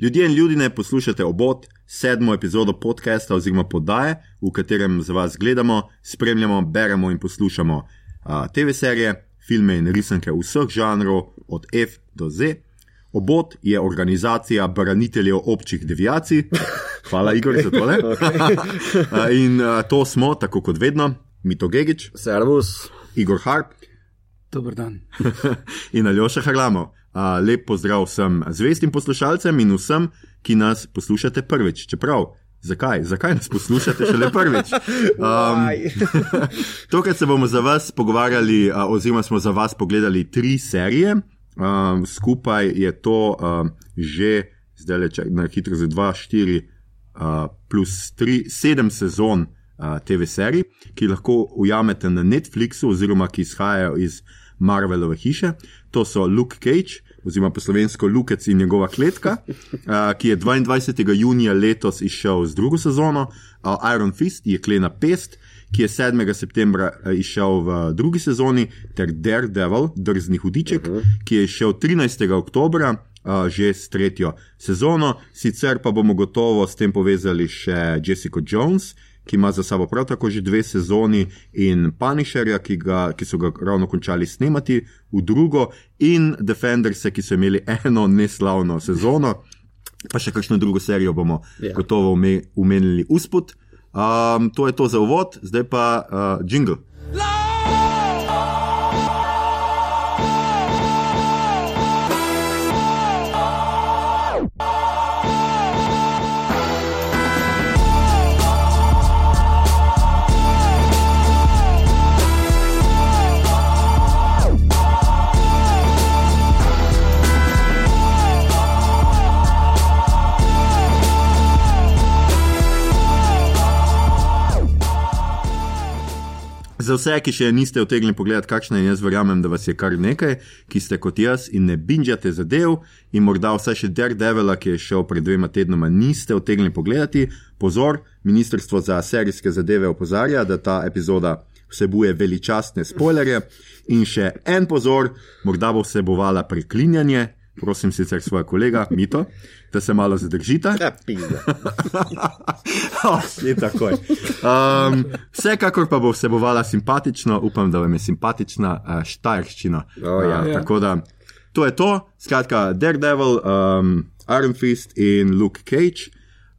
Ljudje in ljudje poslušate obot, sedmo epizodo podcasta oziroma podaje, v katerem za vas gledamo, spremljamo, beremo in poslušamo uh, TV serije, filme in risanke vseh žanrov, od F do Z. Obot je organizacija braniteljev občih deviacij. Hvala, Igor, za tole. in uh, to smo, tako kot vedno, Mito Gigič, Servus. Igor Harp Dober dan. in Aljoša Harlamov. Uh, lep pozdrav vsem zvestim poslušalcem in vsem, ki nas poslušate prvič. Čeprav, zakaj? Zakaj nas poslušate šele prvič? Um, tokrat se bomo za vas pogovarjali, uh, oziroma smo za vas pogledali tri serije. Um, skupaj je to um, že, zdaj le če na hitro za 2, 4 uh, plus 3, 7 sezon uh, TV serij, ki lahko ujamete na Netflixu, oziroma ki izhajajo iz Marvelove hiše. To so Luke Cage, oziroma po slovensko Lukec in njegova kletka, uh, ki je 22. junija letos izšel z drugo sezono, uh, Iron Fist je klena pest. Ki je 7. septembra uh, izšel v drugi sezoni, ter Daredevil, drzni hudiček, uh -huh. ki je izšel 13. oktobra, uh, že s tretjo sezono. Sicer pa bomo gotovo s tem povezali še Jessica Jones, ki ima za sabo prav tako že dve sezoni, in Punisherja, ki, ga, ki so ga ravno končali snemati v drugo, in Defenders, ki so imeli eno neslavno sezono, pa še kakšno drugo serijo bomo Ja. gotovo ume- umenili usput. Um, to je to za uvod, zdaj pa uh, jingle. Za vse, ki še niste utegnili pogledati, kakšna je, jaz verjamem, da vas je kar nekaj, ki ste kot jaz in ne binžate zadev, in morda vsaj še Daredevila, ki je šel pred dvema tednoma, niste utegnili pogledati. Pozor, Ministrstvo za serijske zadeve opozarja, da ta epizoda vsebuje veličastne spoilerje. In še en pozor, morda bo vsebovala preklinjanje. Prosim sicer svoje kolega Mito, da se malo zadržita. Ja. Oh, je takoj. Um, vsekakor pa bo vsebovala simpatično, upam, da vam je simpatična uh, štajerščina. O, ja. Uh, tako da to je to, skratka, Daredevil, um, Iron Fist in Luke Cage.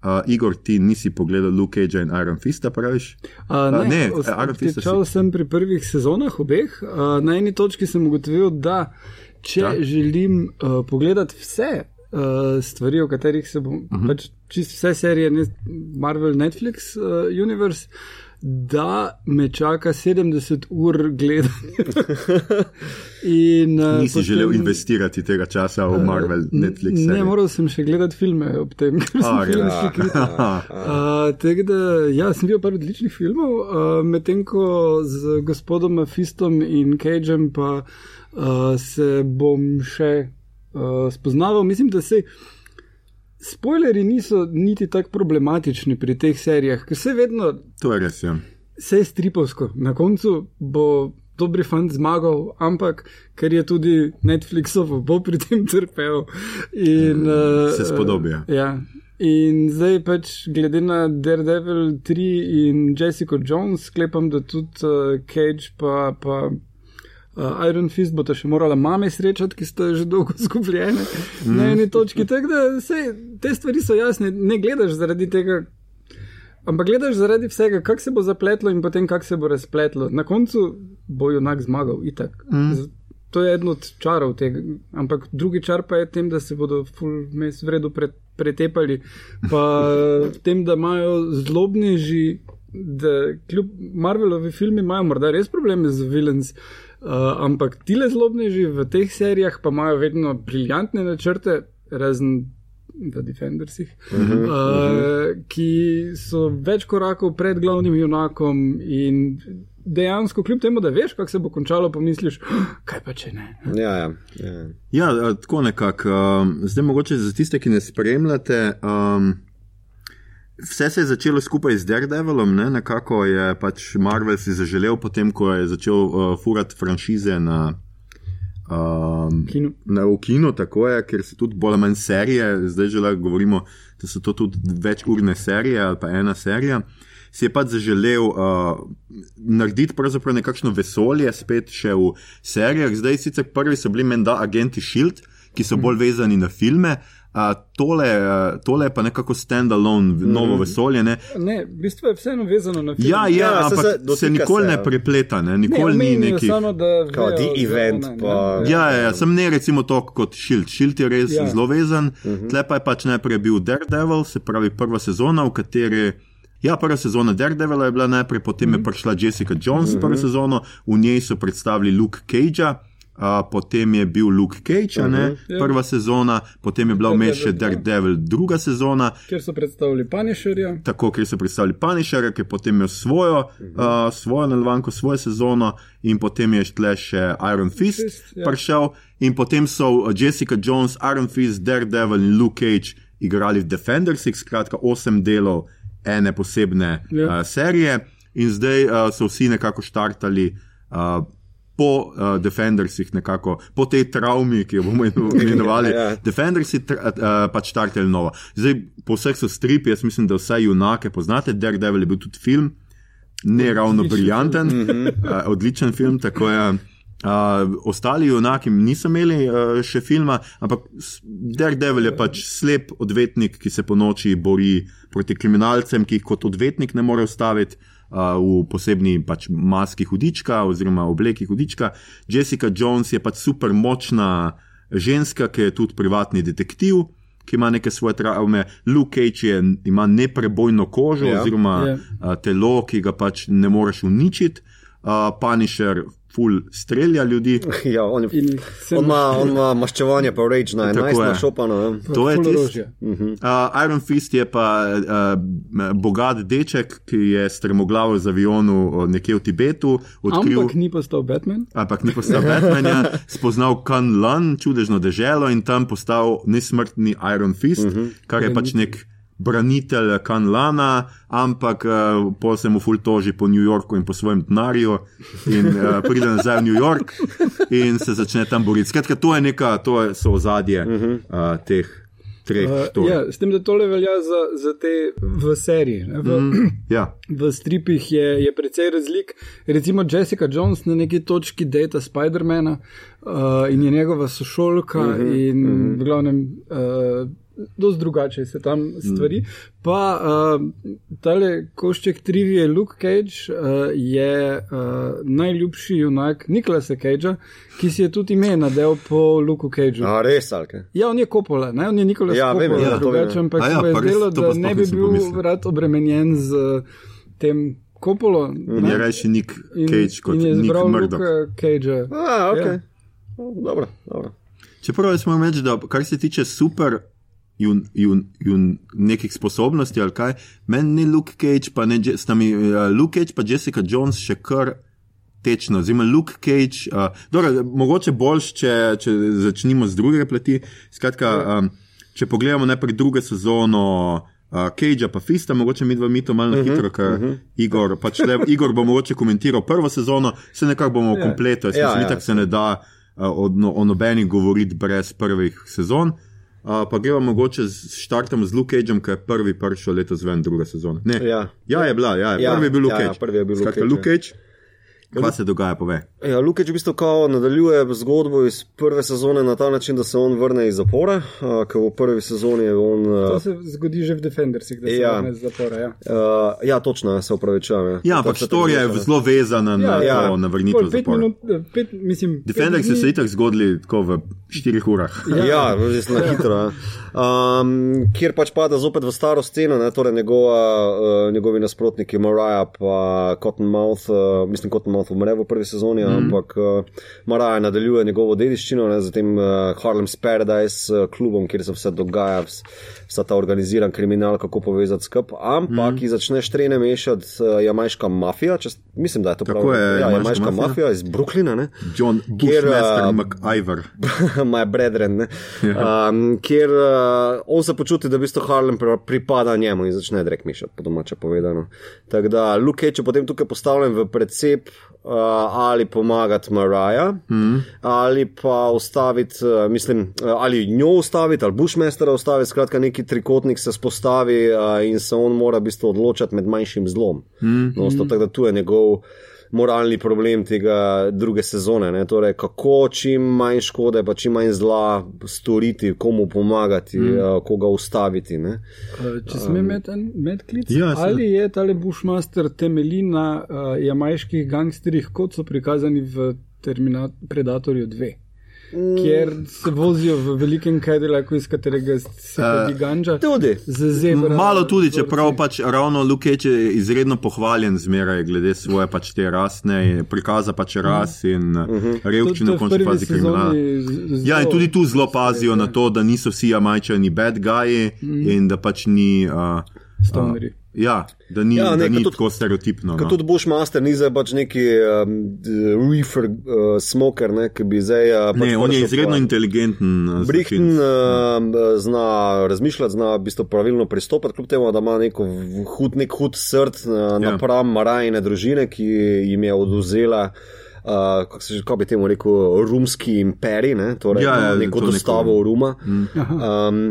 Uh, Igor, ti nisi pogledal Luke Cagea in Iron Fista, praviš? Uh, ne, ne, eh, Iron Fist si- Začel sem pri prvih sezonah obeh. Uh, na eni točki sem ugotovil, da če Ja. želim uh, pogledati vse uh, stvari, o katerih se bom, uh Mhm. -huh. pač čist vse serije, ne, Marvel, Netflix, uh, Universe. Da me čaka 70 ur gledanja. In, uh, Nisi želel investirati tega časa v Marvel, Netflix. Ne, serije. moral sem še gledati filme ob tem, ker sem filmski kritik. Uh, Tako da, ja, sem videl par odličnih filmov, uh, medtem ko z gospodom Fistom in Cageem pa uh, se bom še uh, spoznaval. Mislim, da se. Spoileri niso niti tako problematični pri teh serijah, ker se vedno, To je res. Ja. vse je stripovsko. Na koncu bo dobri fant zmagal, ampak ker je tudi Netflixovo, bo pri tem trpel. In, uh, Se spodobi, ja. Ja. In zdaj pač glede na Daredevil 3 in Jessica Jones, sklepam, da tudi uh, Cage pa. pa Uh, Iron Fist bo še morala mame srečati, ki sta že dolgo zgubljene mm. na eni točki. Tako da sej, te stvari so jasne, ne gledaš zaradi tega, ampak gledaš zaradi vsega, kako se bo zapletlo in potem kako se bo razpletlo. Na koncu bo junak zmagal, itak. Mm. To je eden od čarov tega, ampak drugi čar pa je tem, da se bodo mes v redu pre, pretepali, pa tem, da imajo zlobneži, da kljub Marvelovi filmi imajo morda res probleme z villains. Uh, ampak ti le zlobneži v teh serijah pa imajo vedno briljantne načrte, razen v Defendersih, uh -huh, uh, uh -huh. ki so več korakov pred glavnim junakom in dejansko, kljub temu, da veš, kako se bo končalo, pomisliš, "Oh, kaj pa če ne. Ja, ja, ja. Ja, a, tako nekako. Um, zdaj, mogoče za tiste, ki ne spremljate. Um, vse se je začelo skupaj z Daredevilom, ne? nekako je pač Marvel si zaželel, potem ko je začel uh, furati franšize na Um, Kino. na, v kinu, tako je, ker so tudi bolj ali manj serije, zdaj že lahko govorimo, da so to tudi večurne serije ali pa ena serija. Si je pač zaželel uh, narediti pravzaprav nekakšno vesolje, spet še v serijah. Zdaj, sicer prvi so bili menda agenti Shield, ki so bolj vezani na filme. Uh, tole, uh, tole je pa nekako standalone, mm. novo vesolje. Ne? Ne, v bistvu je vseeno vezano na film. Ja, ja, Ja, ampak se se, se nikoli se, ne prepleta, ne? ne, nikoli ni omenijo neki. Samo, da Kao vejo, The Event, ona, ne. pa- Ja, ja, ja, sem ne recimo to kot Shield. Shield je res Ja. ja. zelo vezan. Uh -huh. Tle pa je pač najprej bil Daredevil, se pravi prva sezona, v kateri. Ja, prva sezona Daredevila je bila najprej, potem mm -hmm. je prišla Jessica Jones, mm -hmm. prvo sezono, v njej so predstavili Luke Cagea. Uh, potem je bil Luke Cage, uh -huh. Ja. prva sezona, potem je bila vmes še Daredevil, ja. Daredevil, druga sezona, Kjer so predstavili Punisherja. tako ker so predstavili Punisher, ki je potem imel svojo, uh, svojo nalvanko, svojo sezono, in potem je tle še Iron Fist, Fist, Fist ja. prišel, in potem so uh, Jessica Jones, Iron Fist, Daredevil in Luke Cage igrali v Defendersih, skratka osem delov ene posebne Ja. uh, serije, in zdaj uh, so vsi nekako štartali. Uh, Po uh, Defendersih, nekako po tej travmi, ki jo bomo imenovali, Ja, ja. Defendersi tr- uh, pač štartali novo. Zdaj, po vseh so stripi, jaz mislim, da vse junake poznate. Daredevil je bil tudi film, ne ravno briljanten, uh, odličen film. tako je. Uh, ostali junaki niso imeli uh, še filma, ampak Daredevil je pač slep odvetnik, ki se po noči bori proti kriminalcem, ki jih kot odvetnik ne more ustaviti. V posebni pač maski hudička oziroma obleki hudička. Jessica Jones je pač super močna ženska, ki je tudi privatni detektiv, ki ima neke svoje travme. Luke Cage je, ima neprebojno kožo Ja. ja. oziroma Ja. ja. telo, ki ga pač ne moreš uničiti. Uh, Punisher full strelja ljudi. Ja, on, je, on, ima, on ima maščevanje, pa rage na Tako 11 je. našopano. ja. To je ful tisto. orožja. Uh, Iron Fist je pa uh, bogat deček, ki je strmoglav z avionu uh, nekje v Tibetu, odkril. Ampak ni postal Batman. ampak ni postal Batmanja, spoznal Kanlan, čudežno deželo in tam postal nesmrtni Iron Fist, uh -huh. kar je pač nek branitelj Kanlana, ampak uh, pol se mu ful toži po New Yorku in po svojem denarju in uh, pride nazaj v New York in se začne tam boriti. Skratka, to je neka, to je, so ozadje uh -huh. uh, teh treh Uh, ja, s tem, da tole velja za, za te v seriji. Ne, v, mm. Ja. v stripih je, je precej razlik. Recimo Jessica Jones na neki točki data Spidermana uh, in je njegova sošolka uh Mhm, -huh, in uh -huh. v glavnem. Uh, Dost drugače se tam stvari. Mm. Pa uh, tale košček trivije Luke Cage uh, je uh, najljubši junak Nikolasa Cagea, ki si je tudi ime nadel po Luku Cageu. A, res, ali kaj? Ja, on je Kopola, ne? on je Nikolas Ja, vem, Kopola, ja, to drugače, vem. ampak se ja, mu je zdelo, da ne bi bil pomislil. rad obremenjen z uh, tem Kopolo. In je reči Nick Cage kot in je Nick izbral Murdoch. Luka Cagea. A, ok. Ja. Ja. Dobro, dobro. Čeprav jaz moram reči, da kar se tiče super jun, jun, jun nekih sposobnosti ali kaj, meni ni Luke Cage, pa ne sta mi uh, Luke Cage pa Jessica Jones še kar tečno. Oziroma, Luke Cage, uh, dobro, mogoče boljš, če, če začnemo z druge plati. Skratka, um, če pogledamo najprej drugo sezono. Uh, Cage pa Fista, mogoče mi dva mito malo na Mhm, hitro, ker uh -huh. Igor, pač le, Igor bo mogoče komentiral prvo sezono, se nekako bomo Ja. kompleto, jaz Ja, mislim, ja, itak se ne da uh, o, o nobenih govoriti brez prvih sezon. Uh, pa gremo mogoče z štartom z Luke Cageom, ki je prvi prišel letos ven druga sezona. Ne, Ja. ja je bila, ja, Ja, prvi je bil Luke ja, ja, Cage. prvi je bil Luke Cage, Luke ja. Cage. Kaj se dogaja, pove? Ja, Lukič v bistvu kao nadaljuje zgodbo iz prve sezone na ta način, da se on vrne iz zapora, uh, ker v prvi sezoni je on. To Uh, se zgodi že v Defendersih, da se Ja. vrne iz zapora. Ja. uh, ja, točno, ja, se upravičujem. Ja, Ja, To ampak storija je zelo vezana na, Ja, ja. to, na vrnitev pet zapora. minut, eh, pet, mislim, Defenders pet so se itak zgodili tako v štirih urah. Ja, ja res na hitro. Ja. Um, kjer pač pada zopet v staro sceno, ne, torej njegova, uh, njegovi nasprotniki, Mariah pa Cottonmouth, uh, mislim, Cottonmouth umre v prvi sezoni, mm. ampak uh, Mariah nadaljuje njegovo dediščino ne, z tem uh, Harlem's Paradise uh, klubom, kjer se vse dogaja, vs, vsa ta organiziran kriminal, kako povezati skup, ampak mm. ki začne štrene mešati uh, jamajška mafija, če, mislim, da je to Tako prav. je, ja, jamajška mafija. mafija iz Brooklyna. Ne. John Bushmaster uh, McIver. My brethren, ne, um, kjer uh, on se počuti, da v bistvu Harlem pri- pripada njemu in začne drek mišati, po domače povedano. Tako da Luke Cage je potem tukaj postavljen v precep uh, ali pomagati Maraja, mm. ali pa ustaviti, uh, mislim, uh, ali njo ustaviti, ali Bushmastera ustaviti, skratka, neki trikotnik se spostavi uh, in se on mora v bistvu odločati med manjšim zlom. Mm. No, tako da tu je njegov moralni problem tega druge sezone. Ne? Torej, kako čim manj škode, pa čim manj zla storiti, komu pomagati, mm. uh, koga ustaviti. Ne? Če smem um, medklic, ja, ali je tale Bushmaster temelji na uh, jamajških gangsterjih, kot so prikazani v Predatorju 2? Kjer se vozijo v velikem Cadillacu, iz katerega se vidi uh, ganja. Tudi. Malo tudi, čeprav pač ravno Lukeč je izredno pohvaljen zmeraj glede svoje pač te rasne, prikaza pač ras in uh mhm. -huh. revščine v končni fazi kriminala. Ja, in tudi tu zelo pazijo na to, da niso vsi jamajčani bad guyi uh mhm. -huh. in da pač ni. Uh, Stoneri. Ja, da ni, ja, ne, da ni tudi, tako stereotipno. Kot no. tudi Bushmaster, ni zdaj pač neki um, reefer uh, smoker, ne, ki bi zdaj. Uh, pač ne, on je izredno inteligenten. Uh, Brihten uh, zna razmišljati, zna v bistvu pravilno pristopati, kljub temu, da ima neko hud, nek hud srd uh, ja. napram marajne družine, ki jim je oduzela. Uh, kako se že, kako bi temu rekel, rumski imperij, ne? torej ja, ja, neko dostavo neko... Ruma. Mm. Um,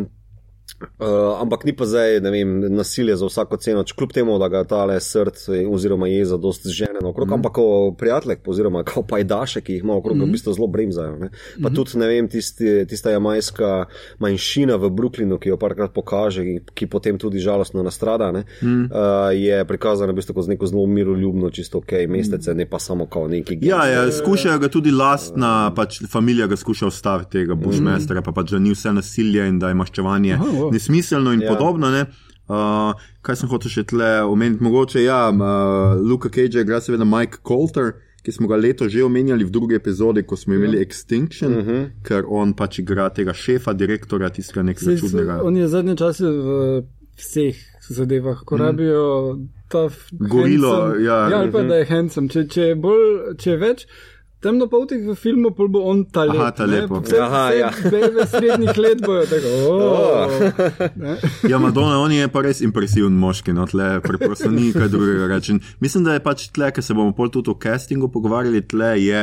Uh, ampak ni pa zdaj, ne vem, nasilje za vsako ceno, kljub temu, da ga ta le srd oziroma jeza dosti žene okrog, mm. ampak prijatelj, oziroma kao pajdaše, ki jih ima okrog, mm. v bistvu zelo bremzajo. Ne? Pa mm. tudi, ne vem, tisti, tista jamajska manjšina v Brooklynu, ki jo parkrat pokaže, ki potem tudi žalostno nastrada, mm. uh, je prikazana v bistvu kot neko zelo miroljubno, čisto ok, mestece, ne pa samo kao neki. Ja, ja, skušajo ga tudi lastna, uh, pač familija ga skuša ustaviti tega bušmestera, mm. pa pač, da ni vse nasilje in da je maščevanje. Aha, nesmiselno in ja. podobno. Uh, kaj sem hotel še tle omeniti? Mogoče ja, uh, Luka Cage igra seveda Mike Coulter, ki smo ga leto že omenjali v drugi epizodi, ko smo imeli ja. Extinction, uh mhm. -huh. ker on pač igra tega šefa, direktorja tistega nekega čudnega. On je zadnje čase v vseh zadevah, ko mm. rabijo ta gorilo. Ja, ja, ali pa da je handsome. Če, če, bolj, če več. Temnopoltih v filmu pa bo on ta lep. Aha, ta lepo. Vse, Aha, vse ja. Bebe srednjih let bojo tako. Oh, oh. ja, Madonna, on je pa res impresiven moški, no tle, preprosto ni kaj drugega reči. Mislim, da je pač tle, ker se bomo pol tudi o castingu pogovarjali, tle je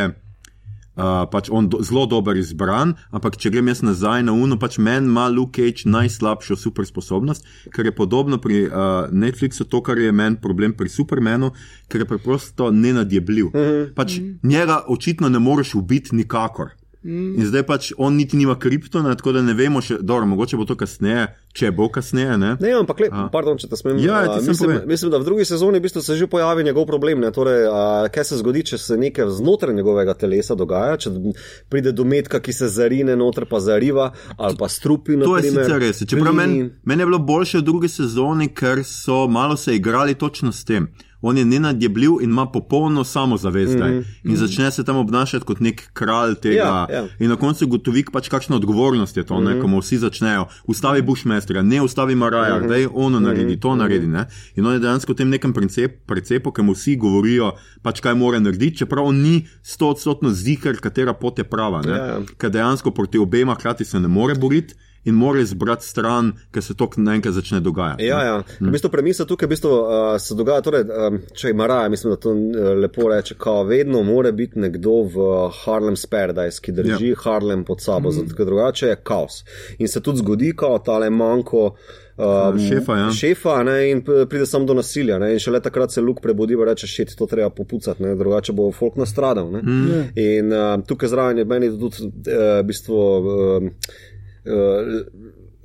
uh, pač on do, zelo dober izbran, ampak če grem jaz nazaj na uno, pač meni ima Luke Cage najslabšo super sposobnost, ker je podobno pri uh, Netflixu to, kar je meni problem pri Supermanu, ker je preprosto nenadjebljiv. Uh -huh. Pač uh -huh. njega očitno ne moreš ubiti nikakor. In zdaj pač on niti nima kriptona, tako da ne vemo, še, dobro, mogoče bo to kasneje, če bo kasneje. Ne, ne ampak, le, pardon, če te smem. Ja, a, mislim, mislim, da v drugi sezoni v bistvu se že pojavi njegov problem. Torej, a, kaj se zgodi, če se nekaj znotraj njegovega telesa dogaja, če pride do metka, ki se zarine noter, pa zariva ali pa strupi. To je sicer res. Čeprav meni men je bilo boljše v drugi sezoni, ker so malo se igrali točno s tem on je nenadjebljiv in ima popolno samozavest. Mm -hmm. In začne se tam obnašati kot nek kralj tega. Ja, ja. In na koncu gotovi, pač kakšna odgovornost je to, mm -hmm. ko mu vsi začnejo. Ustavi Bushmestra, ne ustavi Maraja, mm -hmm. da je ono naredi, to mm -hmm. naredi. Ne? In on je dejansko v tem nekem precepu, ki mu vsi govorijo, pač kaj mora narediti, čeprav on ni sto odstotno zihar, katera pot je prava. Ja, ja. Ker dejansko proti obema hkrati se ne more boriti in mora izbrati stran, ker se to naenkrat začne dogajati. Ja, ja. V bistvu premisa tukaj v bistvu, uh, se dogaja, torej, um, če ima raje, mislim, da to uh, lepo reče, kao vedno mora biti nekdo v Harlem's Paradise, ki drži ja. Harlem pod sabo, mm. zato drugače je kaos. In se tudi zgodi, kao tale manjko. Um, šefa, ja. šefa ne, in pride samo do nasilja. Ne, in šele takrat se Luke prebudi in reče: šit, to treba popucati, ne, drugače bo folk nastradal. Mm. In uh, tukaj zraven je meni tudi uh, v bistvu. Uh, uh,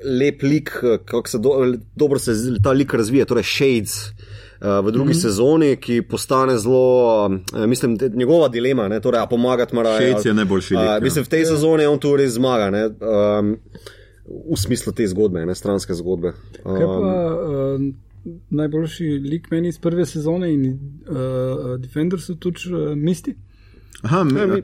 lep lik, eh, kako se do, dobro se ta lik razvija, torej Shades. Eh, v drugi mm -hmm. sezoni, ki postane zelo, mislim, njegova dilema, ne, torej, pomagati mora. Šejc je najboljši. Lik, uh, mislim, v tej ja. sezoni on tu res zmaga, ne, um, v smislu te zgodbe, ne, stranske zgodbe. Um, Kaj pa uh, najboljši lik meni iz prve sezone in uh, Defenders so tudi uh, misti? Aha, mi, ja, mi,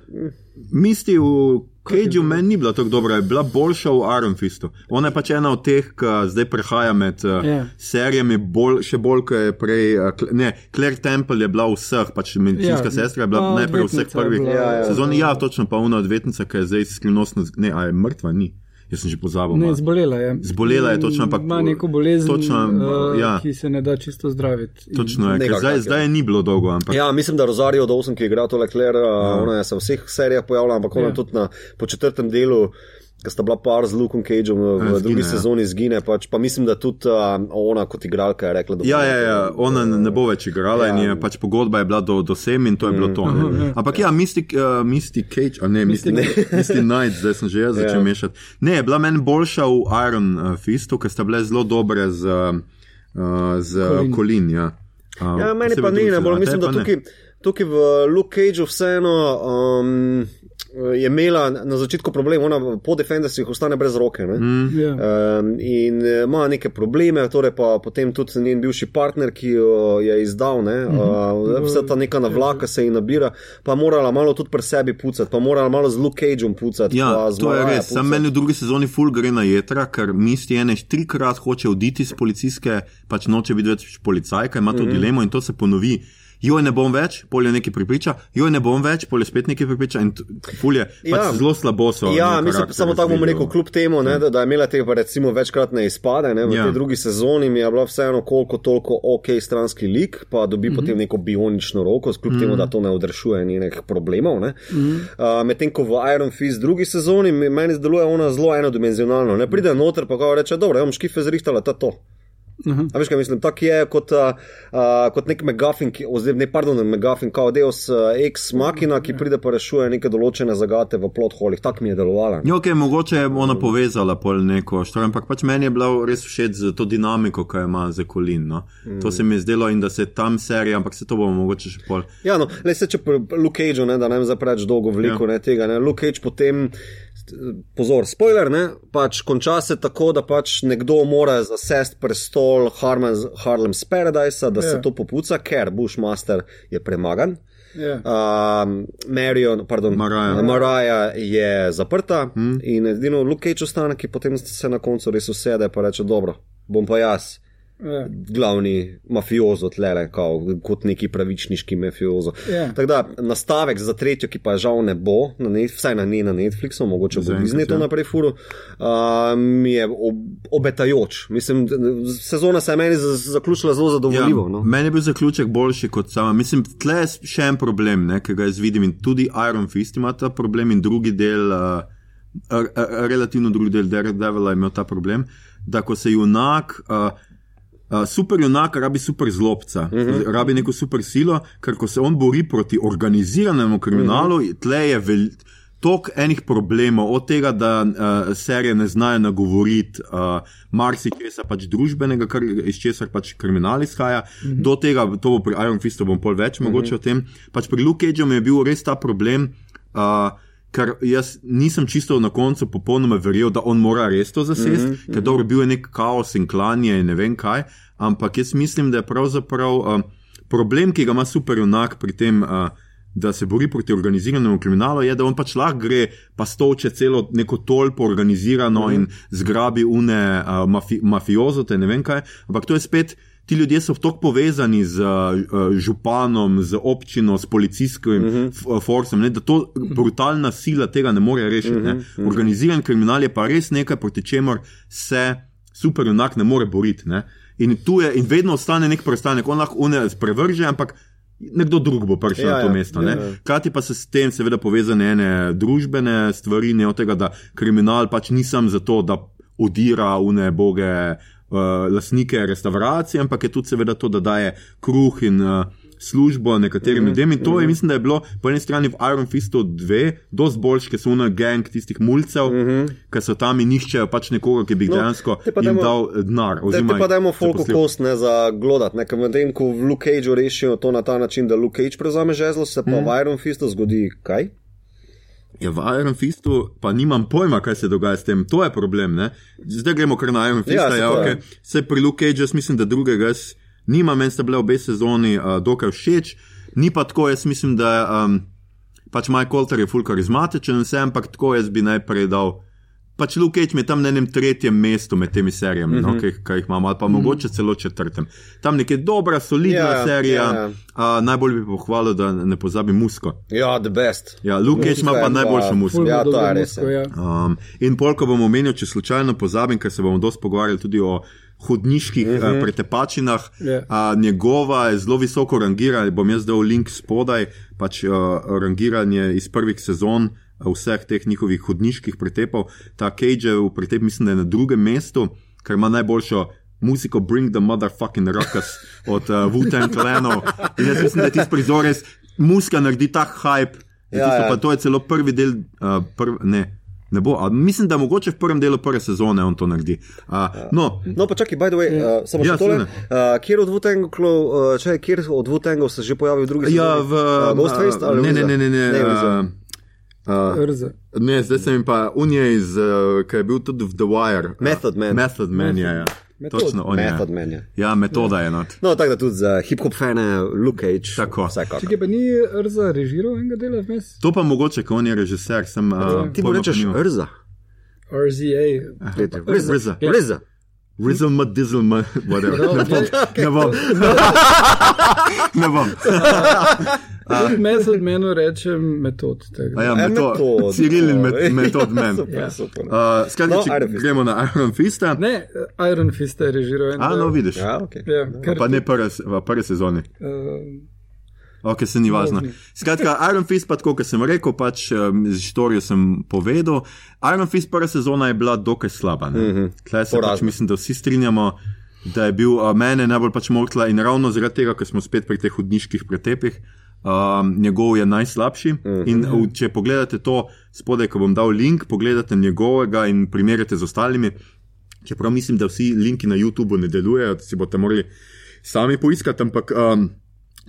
misti v. Cage meni ni bila tako dobra, je bila boljša v Iron Fistu. Ona je pač ena od teh, ki zdaj prehaja med uh, yeah. serijami, bolj, še bolj kot je prej. Uh, ne, Claire Temple je bila v vseh, pač medicinska yeah. sestra je bila no, najprej v vseh prvih ja, ja, sezonah. Ja, točno pa ona odvetnica, ki je zdaj skrivnostna, ne, a je mrtva, ni. Jaz sem že pozabil. Ne, zbolela je. Zbolela je, točno, ampak- Ima neko bolezen, točno, uh, ja. ki se ne da čisto zdraviti. Točno je, ker Nekako zdaj, tak, zdaj je ni bilo dolgo, ampak Ja, mislim, da Rosario Dawson, ki je igral tole Kler, ja. ona je se v vseh serijah pojavila, ampak ona ja. tudi na, po četrtem delu, ki sta bila par z Lukom Cageom v Ja, ja, drugi zgine, ja. sezoni, zgine. Pač, pa mislim, da tudi uh, ona kot igralka je rekla, da. Ja, ja, ja, ona ne bo več igrala ja. Ja. in je pač pogodba je bila do, do sem in to je bilo to. Ne. Ampak ja, Mystic, uh, Mystic Cage, a ne, Mystic, Mystic Night, zdaj sem že jaz začel Ja. mešati. Ne, je bila meni boljša v Iron uh, Fistu, ker sta bile zelo dobre z, uh, z Colin. Kolin. Ja. Uh, Ja, meni pa ni, ne bolj mislim, da tukaj, tukaj v Luke Cageu vseeno um, je imela na začetku problem, ona po defendersih ostane brez roke. Ne? Mm. Ja. Um, in eh, ima neke probleme, torej pa potem tudi njen bivši partner, ki jo je izdal, ne, uh, vse ta neka navlaka se ji nabira, pa morala malo tudi pri sebi pucati, pa morala malo z Luke Cageom pucati. Ja, pa z to je res. Sam meni v drugi sezoni ful gre na jedra, ker misti ene trikrat hoče oditi iz policijske, pač noče biti več policajka, ima to mm. -hmm. dilemo in to se ponovi. Joj ne bom več, polje nekaj pripriča, joj ne bom več, polje spet nekaj pripriča in t- ful je pač Ja. zelo slabo so. Ja, mislim, samo tako bom rekel, kljub temu, ne, da, da je imela te recimo večkratne izpade, ne, v Ja. ja. tej drugi sezoni mi je bila vseeno koliko toliko ok stranski lik, pa dobi mm -hmm. potem neko bionično roko, kljub mm -hmm. temu, da to ne odrešuje njenih problemov. Ne. Mm -hmm. uh, Medtem ko v Iron Fist drugi sezoni meni zdeluje ona zelo enodimenzionalno. Ne pride noter, pa kao reče, dobro, ja bom škife zrihtala, ta to. Aha. A veš, kaj mislim, tak je kot, uh, uh, kot nek megafin, ki, oziroma ne, pardon, megafin, kao Deus uh, ex machina, ki pride pa rešuje neke določene zagate v plot holih. Tak mi je delovala. Ja, okay, mogoče je ona povezala pol neko štor, ampak pač meni je bilo res všeč z to dinamiko, ki jo ima za Kolin. No. Mm. To se mi je zdelo in da se tam serija, ampak se to bomo mogoče še pol. Ja, no, le se če Luke Cageu, ne, da ne vem zdaj preveč dolgo veliko Ja. ja. ne, tega, ne, Luke Cage potem, pozor, spoiler, ne, pač konča se tako, da pač nekdo mora zasest prestol Harlem, Harlem's Paradise, da ja. Ja. se to popuca, ker Bushmaster je premagan. Ja. Um, Marion, pardon, Mariah. Mariah je zaprta hmm. in edino Luke Cage ostane, ki potem se na koncu res usede in reče: Dobro, bom pa jaz Ja. glavni mafiozo tlele, kao, kot neki pravičniški mafiozo. Ja. Tako da nastavek za tretjo, ki pa žal ne bo, na net, vsaj na ne na Netflixu, mogoče bo Disney to ja. naprej furo, mi je ob, obetajoč. Mislim, sezona se je meni zaključila zelo zadovoljivo. Ja, no. meni je bil zaključek boljši kot sama. Mislim, tle je še en problem, ne, ki ga jaz vidim in tudi Iron Fist ima ta problem in drugi del, uh, relativno drugi del Daredevila je imel ta problem, da ko se junak. Uh, Uh, super junak rabi super zlobca, uh -huh. rabi neko super silo, ker ko se on bori proti organiziranemu kriminalu, uh -huh. tle je vel, toliko enih problemov, od tega, da uh, serije ne znajo nagovoriti uh, marsikaj pač družbenega, kar, iz česar pač kriminal izhaja, uh -huh. do tega, to bo pri Iron Fistu bom pol več uh -huh. mogoče o tem. Pač pri Luke Cageu je bil res ta problem. Uh, Ker jaz nisem čisto na koncu popolnoma verjel, da on mora res to zasesti, mm -hmm. ker dobro bil je nek kaos in klanje in ne vem kaj, ampak jaz mislim, da je pravzaprav uh, problem, ki ga ima superjunak pri tem, uh, da se bori proti organiziranemu kriminalu, je, da on pač lahko gre pa stolče celo neko tolpo organizirano mm -hmm. in zgrabi une uh, mafi mafiozote, ne vem kaj, ampak to je spet. Ti ljudje so tako povezani z uh, županom, z občino, s policijskim uh -huh. forsom, ne, da to brutalna sila tega ne more rešiti. Uh -huh, uh -huh. Organiziran kriminal je pa res nekaj, proti čemur se superjunak ne more boriti. Ne. In tu je, in vedno ostane nek preostanek, on lahko une sprevrže, ampak nekdo drug bo prišel Ja, na to ja, mesto. ja, ne. ja. Hkrati pa se s tem seveda povezane ene družbene stvari, ne od tega, da kriminal pač ni sam zato, da odira une boge uh, lastnike restauracije, ampak je tudi seveda to, da daje kruh in uh, službo nekaterim Mhm, ljudem. In to je, mislim, da je bilo po eni strani v Iron Fistu dve, dosti boljši, ker so una gang tistih mulcev, ki so tam in iščejo pač nekoga, ki bi Mhm. No, dejansko te jim dajmo- dal eh, denar. Oziroma te pa dajmo folko kost ne za glodat, ne, ker medtem ko v Luke Cageu rešijo to na ta način, da Luke Cage prevzame žezlo, se pa Mhm. v Iron Fistu zgodi kaj? Ja, v Iron Fistu pa nimam pojma, kaj se dogaja s tem. To je problem. Ne? Zdaj gremo kar na Iron Fist. Ja, Ja, okay. Se pri Luke Cage, jaz mislim, da drugega jaz nimam, meni sta bile obe sezoni uh, dokaj všeč. Ni pa tako, jaz mislim, da um, pač Mike Colter je full karizmatičen vse, ampak tako jaz bi najprej dal pač Luke Cage je tam na enem tretjem mestu med temi serijami, mm -hmm. no, Mhm. ki, ki jih imamo, ali pa mogoče celo četrtem. Tam nekje dobra, solidna Ja, yeah, serija. ja, Yeah, yeah. Uh, najbolj bi pohvalil, da ne pozabi musko. Ja, the best. Ja, Luke Cage ima pa najboljšo musko. Ja, to je res, ja. ja. Um, in pol, ko bom omenil, če slučajno pozabim, ker se bomo dosti pogovarjali tudi o hodniških uh -huh. uh, pretepačinah. Ja. Uh, njegova je zelo visoko rangirana, bom jaz dal link spodaj, pač uh, rangiranje iz prvih sezon. Vseh teh njihovih hodniških pretepov, ta Cage je v pretep, mislim, da je na drugem mestu, ker ima najboljšo muziko Bring the Motherfucking Ruckus od uh, Wu-Tang Clanov. In jaz mislim, da je tisti prizor res, muska naredi ta hype. Ja, Ja, tisto, ja. pa to je celo prvi del, uh, prv, ne, ne bo, a mislim, da mogoče v prvem delu prve sezone on to naredi. Uh, no, No, pa čakaj, by the way, uh, samo Ja, še tole. Uh, kjer od Wu-Tangov, uh, če kjer od Wu-Tangov se že pojavil v drugi ja, sezoni? v. uh, Ghostface ali ne, ne, Weezer? ne, ne. ne, ne Weezer. uh, uh, Rze. ne zdaj sem pa unije iz, uh, ki je bil tudi v The Wire. Method Man. Method Man, ja, ja. Metod. Točno, on je. Method Man, ja. Ja, metoda je not. No, tako da tudi za hip-hop fane, Luke Cage. Tako. Vsekakor. Čekaj, pa ni Rza režiral enega dela vmes? To pa mogoče, ko on je režiser, sem. Uh, Ti mu rečeš Rza. RZA. Rza. Rza. Ja. Rza. Rizzle, ma, dizzle, ma, whatever. No, Ne bom. okay. Ne bom. Ne bom. Tudi Method menu rečem metod. tako A ja, metod. metod. Cyril in met, metod men. super, Ja. Uh, skratka, No, če gremo na Iron Fista. Ne, Iron Fist je režiral en A, no, vidiš. Ja, ok. Ja, kar, Pa ne prve, v prvi sezoni. Uh, Ok, se ni važno. Skratka, Iron Fist, pa tako, kot sem rekel, pač um, z istorijo sem povedal. Iron Fist prva sezona je bila dokaj slaba. Mm -hmm. Tleh se pač Porazna. mislim, da vsi strinjamo, da je bil uh, mene najbolj pač motla in ravno zaradi tega, ker smo spet pri teh hudniških pretepih. Um, njegov je najslabši. Mm -hmm. In v, če pogledate to spodaj, ko bom dal link, pogledate njegovega in primerjate z ostalimi. Čeprav mislim, da vsi linki na YouTubu ne delujejo, si boste morali sami poiskati, ampak um,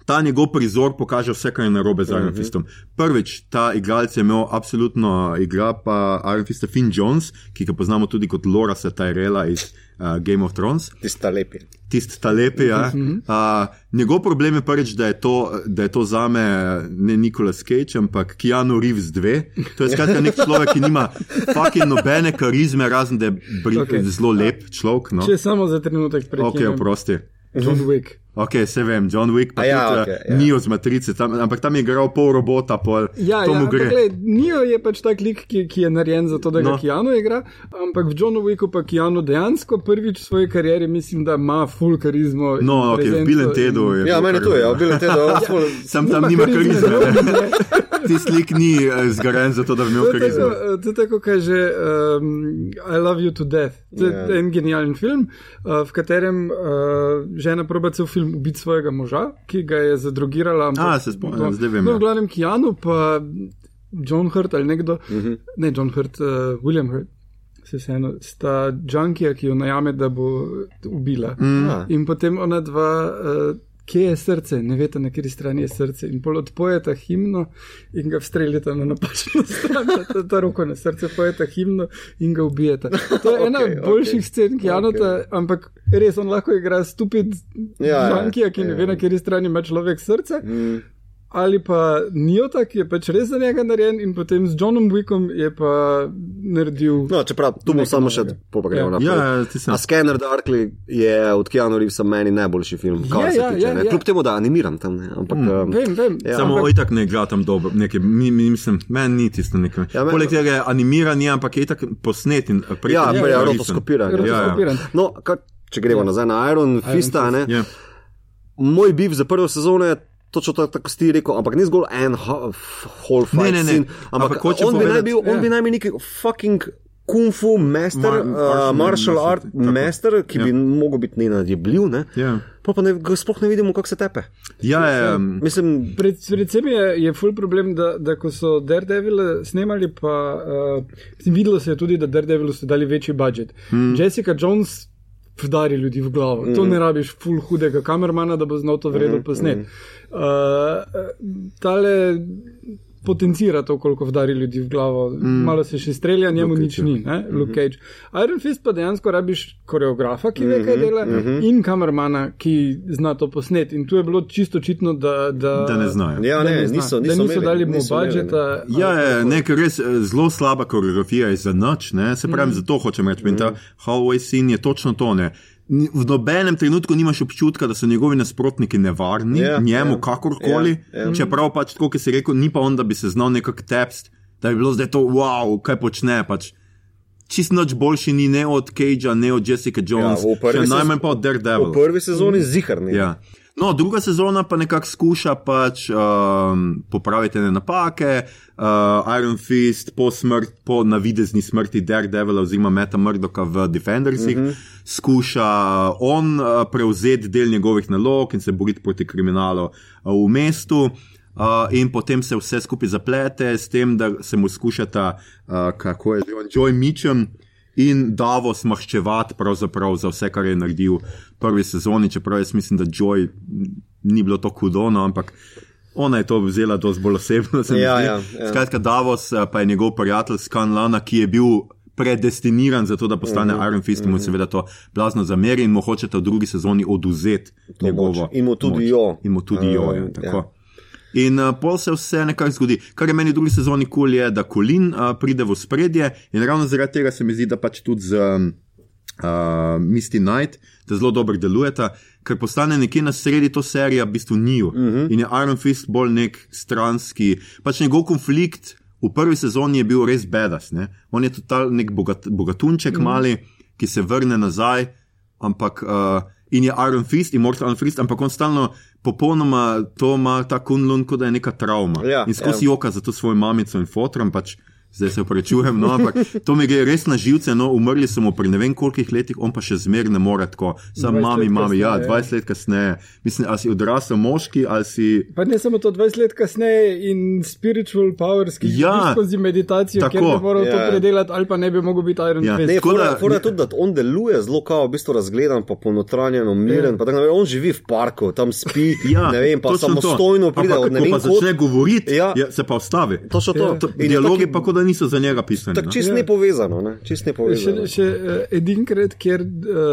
ta njegov prizor pokaže vse, kar je narobe z Iron Fistom. Prvič, ta igralec je imel absolutno, igra pa Iron Fist Finn Jones, ki ga poznamo tudi kot Lorasa Tyrella iz uh, Game of Thrones. Tista lepi. Tisti ta lepi. Ja. Uh, njegov problem je prvič, da je to, da je to za me ne Nikolas Cage, ampak Keanu Reeves 2. To je skratka nek človek, ki nima fucking nobene karizme, razen da je okay. Ok. zelo lep človek. No? če samo za trenutek Ok, prekinem. oprosti. John Wick. Ok, se vem, John Wick, pa A ja, tudi okay, ja. ni od matrice, tam, ampak tam je igral pol robota, pol. Ja, to ja, mu ampak gre. gled, Nio je pač tak lik, ki, ki je narejen za to, da ga No. no. Keanu igra, ampak v Johnu Wicku pa Keanu dejansko prvič v svoji karieri mislim, da ima full karizmo. No, ok, v in- Tedu je. Ja, meni to je, ja, bil je te, da Sam tam Nima nima karizme, karizme. ne. ne. Ti slik ni eh, zgrajen zato, da bi imel To karizmo. to je tako, kaže um, I Love You to Death. To je Ja. yeah. en genijalen film, uh, v katerem uh, žena proba cel film ubiti svojega moža, ki ga je zadrogirala. ampak- A, se spomnim, zdaj vem, No, v glavnem Keanu, pa John Hurt ali nekdo, uh Mhm. -huh. ne John Hurt, uh, William Hurt. Se vseeno, sta Junkija, ki jo najame, da bo ubila. Mm. In potem ona dva, uh, kje je srce, ne veste, na kateri strani je srce. In pol odpojeta himno in ga streljata na napačno stran, ta, ta roko na srce, pojeta himno in ga ubijeta. To je ena okay, boljših okej. scen, ki Janota, okay. ampak res on lahko igra stupid Ja, ja, Junkija, ki ne ja. ve, na kateri strani ima človek srce. Mm. Ali pa Nijota, ki je pač res za njega narejen, in potem z Johnom Wickom je pa naredil. No, čeprav tu bom samo še pol pa gremo Ja. naprej. Ja, Scanner Darkly je od Keanu Reevesa meni najboljši film, kar Je, se ja, tiče. ja, ne. ja. Kljub temu, da animiram tam, ne, ampak. um, Vem, vem. Ja. Samo ampak- oj tak ne igra tam dobro, nekaj, mi, mi, mislim, meni ni tisto nekaj. Ja, Ja, men- Poleg tega je animiranje, ampak je tako posnet in preko Ja, je risen. rotoskopiran. Ja, ja. No, kar, če gremo Ja. nazaj na Iron Fista, ne, Ja. moj biv za prvo sezono je. Točno tako, tako si ti rekel, ampak ni zgolj en whole fight Ne, ne, ne. scene, ampak, Ampak on, bi naj povedati- bil, on Ja. bi naj bil neki fucking kung fu master, Ma- martial uh, martial master, art tako. master, ki Ja. bi mogel biti nenadjebljiv, ne? Ja. Pa pa ne, sploh ne vidimo, kako se tepe. Ja, je, um, Mislim, Pred, predvsem je, je full problem, da, da ko so Daredevil snemali, pa uh, videlo se je tudi, da Daredevilu so dali večji budžet. Hmm. Jessica Jones vdari ljudi v glavo. Mm. To ne rabiš full hudega kamermana, da bo znal to vredno mm. posnet. Mm. Uh, tale potencira to, koliko vdari ljudi v glavo. Mm. Malo se še strelja, njemu Luke nič ni, ne? Luke Cage. Iron Fist pa dejansko rabiš koreografa, ki ve, kaj dela, in kamermana, ki zna to posnet. In tu je bilo čisto očitno, da, da, Da ne znajo. Ja, da ne, zna. niso, da niso niso imeli, dali mu niso imeli, ne. budžeta. Ja, je, nek res eh, zelo slaba koreografija je za noč, ne? se pravi, mm. zato hočem reči. Mm. Ta Hallway scene je točno to. Ne? V nobenem trenutku nimaš občutka, da so njegovi nasprotniki nevarni, Ja, njemu ja. kakorkoli. Ja, ja. Čeprav pač, tako kot si rekel, ni pa on, da bi se znal nekak tekst, da bi bilo zdaj to, wow, kaj počne. Pač. Čist noč boljši ni ne od Cagea, ne od Jessica Jones, Ja, še najmanj pa od Daredevil. V prvi sezoni ziharni. Ja. No, druga sezona pa nekako skuša pač, um, popraviti ne napake. Uh, Iron Fist po, smrt, po navidezni smrti Daredevila oziroma Meta Murdoka v Defendersih uh -huh. skuša on uh, prevzeti del njegovih nalog in se boriti proti kriminalu uh, v mestu. Uh, in potem se vse skupaj zaplete s tem, da se mu skušata, uh, kako je že on, Joy Mitchum in Davos maščevati pravzaprav za vse, kar je naredil v prvi sezoni, čeprav jaz mislim, da Joy ni bilo to hudo, no, ampak ona je to vzela dosti bolj osebno. Ja, ja, ja. Skratka, Davos eh, pa je njegov prijatelj Skan Lana, ki je bil predestiniran za to, da postane uh -huh, Iron Fist in mu seveda to blazno zameri in mu hočete v drugi sezoni oduzeti njegovo. In mu tudi moč. jo. In mu tudi jo, ja, Um, tako. ja. In uh, pol se vse nekako zgodi. Kar je meni v drugi sezoni kul, cool je, da Kolin uh, pride v spredje in ravno zaradi tega se mi zdi, da pač tudi z um, uh, Misty Knight, da zelo dobro delujeta, ker postane nekje na sredi to serija, v bistvu njiju. Uh -huh. In je Iron Fist bolj nek stranski, pač njegov konflikt. V prvi sezoni je bil res bedas, ne? on je total nek bogat, bogatunček mm. mali, ki se vrne nazaj, ampak uh, in je Iron Fist, Immortal Iron Fist, ampak on stalno popolnoma to ima ta kunlun, kot da je neka travma. Ja, in skozi ja. joka za to svojo mamico in fotrom, pač zdaj se upravičujem, no, ampak to mi gre res na živce, no, umrli so mu pri ne vem kolikih letih, on pa še zmeraj ne more tako, sam 20 mami, let mami, ja, kasneje, ja. 20 let kasneje. Mislim, ali si odrasel moški ali si. Pa ne samo to 20 let kasneje in spiritual powers, ki jih Ja, skozi meditacijo, tako. ker bi moral ja. to Ja. predelati, ali pa ne bi mogel biti Iron Ja. Fist. Ne, fora, da- fora je tudi, da on deluje zelo kao, v bistvu razgledan, pa ponotranjen, miren. Ja. Naprej. On živi v parku, tam spi, Ja, ne vem, pa točno to. samostojno pride Ampak ne ko vem pa začne govoriti, Ja. ja. se pa ustavi. Točno to. Ja. To, In dialogi pa kot da niso za njega pisani. Tako no. čist Ja. ne povezano, ne? čist ne Še, povezano. še uh, edinkrat, kjer uh,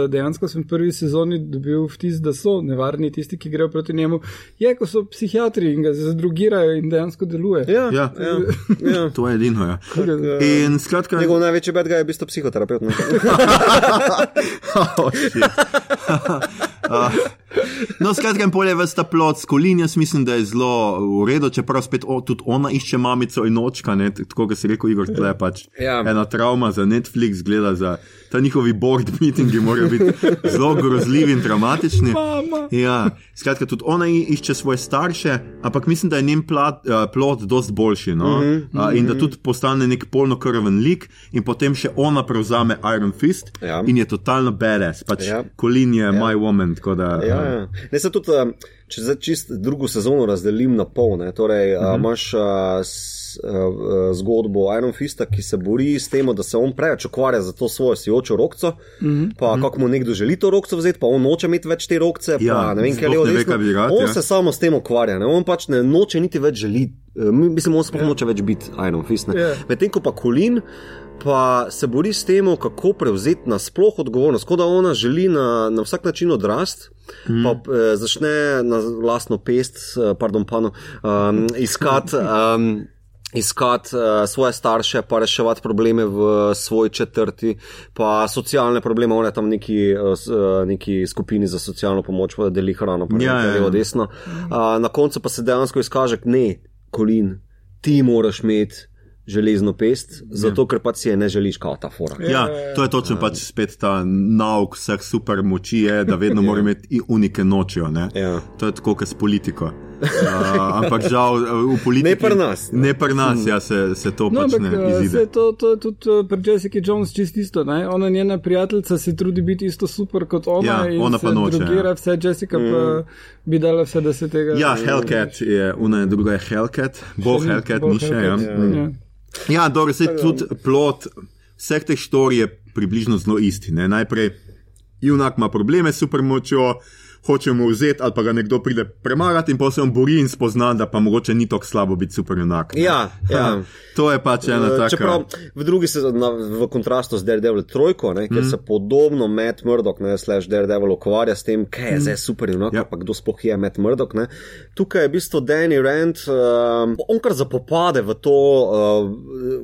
dejansko sem v prvi sezoni dobil vtis, da so nevarni tisti, ki grejo proti njemu, je, ko so psihiatri in ga zadrugirajo in dejansko deluje. Ja, Ja. ja, ja. To je edino. Ja. Ja. In skratka, Njegov največji bed ga je v bistvu psihoterapeut. Oh, shit. Ah. No, skratka, in polje vsta plot, skolin, jaz mislim, da je zelo v redu, čeprav spet o, tudi ona išče mamico in očka, ne, tako kot si rekel, Igor, tle je pač Ja. ena travma za Netflix, gleda za ta njihovi board meetingi, morajo biti zelo grozljivi in dramatični. Mama. Ja, skratka, tudi ona išče svoje starše, ampak mislim, da je njen plat, uh, plot dosti boljši. No? Uh -huh, uh, in da tudi postane nek polnokrven lik, in potem še ona prevzame Iron Fist Ja. in je totalno badass. Pač Ja. Kolin je ja. my woman. tako Da, Ja, uh, ja. Ne, se tudi, um, če zdaj čist drugo sezono razdelim na pol, ne, torej uh -huh. imaš uh, s, uh, zgodbo Iron Fista, ki se bori s tem, da se on preveč ukvarja za to svojo sijočo rokco, uh -huh. pa uh -huh. kako mu nekdo želi to rokco vzeti, pa on noče imeti več te rokce, Ja, pa ne vem, kaj ve, desno. On ja. se samo s tem ukvarja, ne, on pač ne noče niti več želiti. Uh, mislim, on sploh noče več biti Iron Fist. ne. Ja. Medtem ko pa Kolin. Pa se bori s tem, kako prevzeti nasploh odgovornost, kot da ona želi na, na vsak način odrasti, mm. pa eh, začne na lastno pest, eh, pardon, pano, um, iskati. Um, Iskati uh, svoje starše, pa reševati probleme v svoji četrti, pa socialne probleme, ona je tam neki, uh, uh, neki skupini za socialno pomoč, pa deli hrano, pa Ja, ja, ja, ja. levo, desno. Uh, na koncu pa se dejansko izkaže, ne, Kolin, ti moraš imeti železno pest, zato ker pa si je ne želiš, kao ta fora. Ja, to je točno pač spet ta nauk vseh super moči, je, da vedno mora imeti i unike nočijo. ne. Ja. To je tako, kot s politiko. Uh, ampak žal v politiki. Ne pri nas. Ne pri nas, ja, se, se to No, pač ampak ne saj to, to je tudi eh, pri Jessica Jones čist isto. Ne? Ona, njena prijateljica, se trudi biti isto super kot ona. Ja, ona se pa noče, Drugira ja. vse, Jessica pa bi dala vse, da se tega. Ja, Hellcat je, una je druga je Hellcat, bo Hellcat, ni še. Ja, Hellcat, ja. Ja dobro, se tudi plot vseh teh štorij je približno zelo isti. Ne? Najprej junak ima probleme s supermočjo, hoče mu vzeti, ali pa ga nekdo pride premagati in pa se on bori in spozna, da pa mogoče ni tako slabo biti super junak. ne. Ja, ja. To je pač ena Eh, taka. Čeprav v drugi sezoni, na- v kontrastu z Daredevil trojko, ne, kjer mm. se podobno Matt Murdock, ne, slash Daredevil ukvarja s tem, kaj je zdaj super, no, Ja. ja. pa kdo sploh je Matt Murdock. Ne. Tukaj je v bistvu Danny Rand, um, on kar zapopade v to, uh,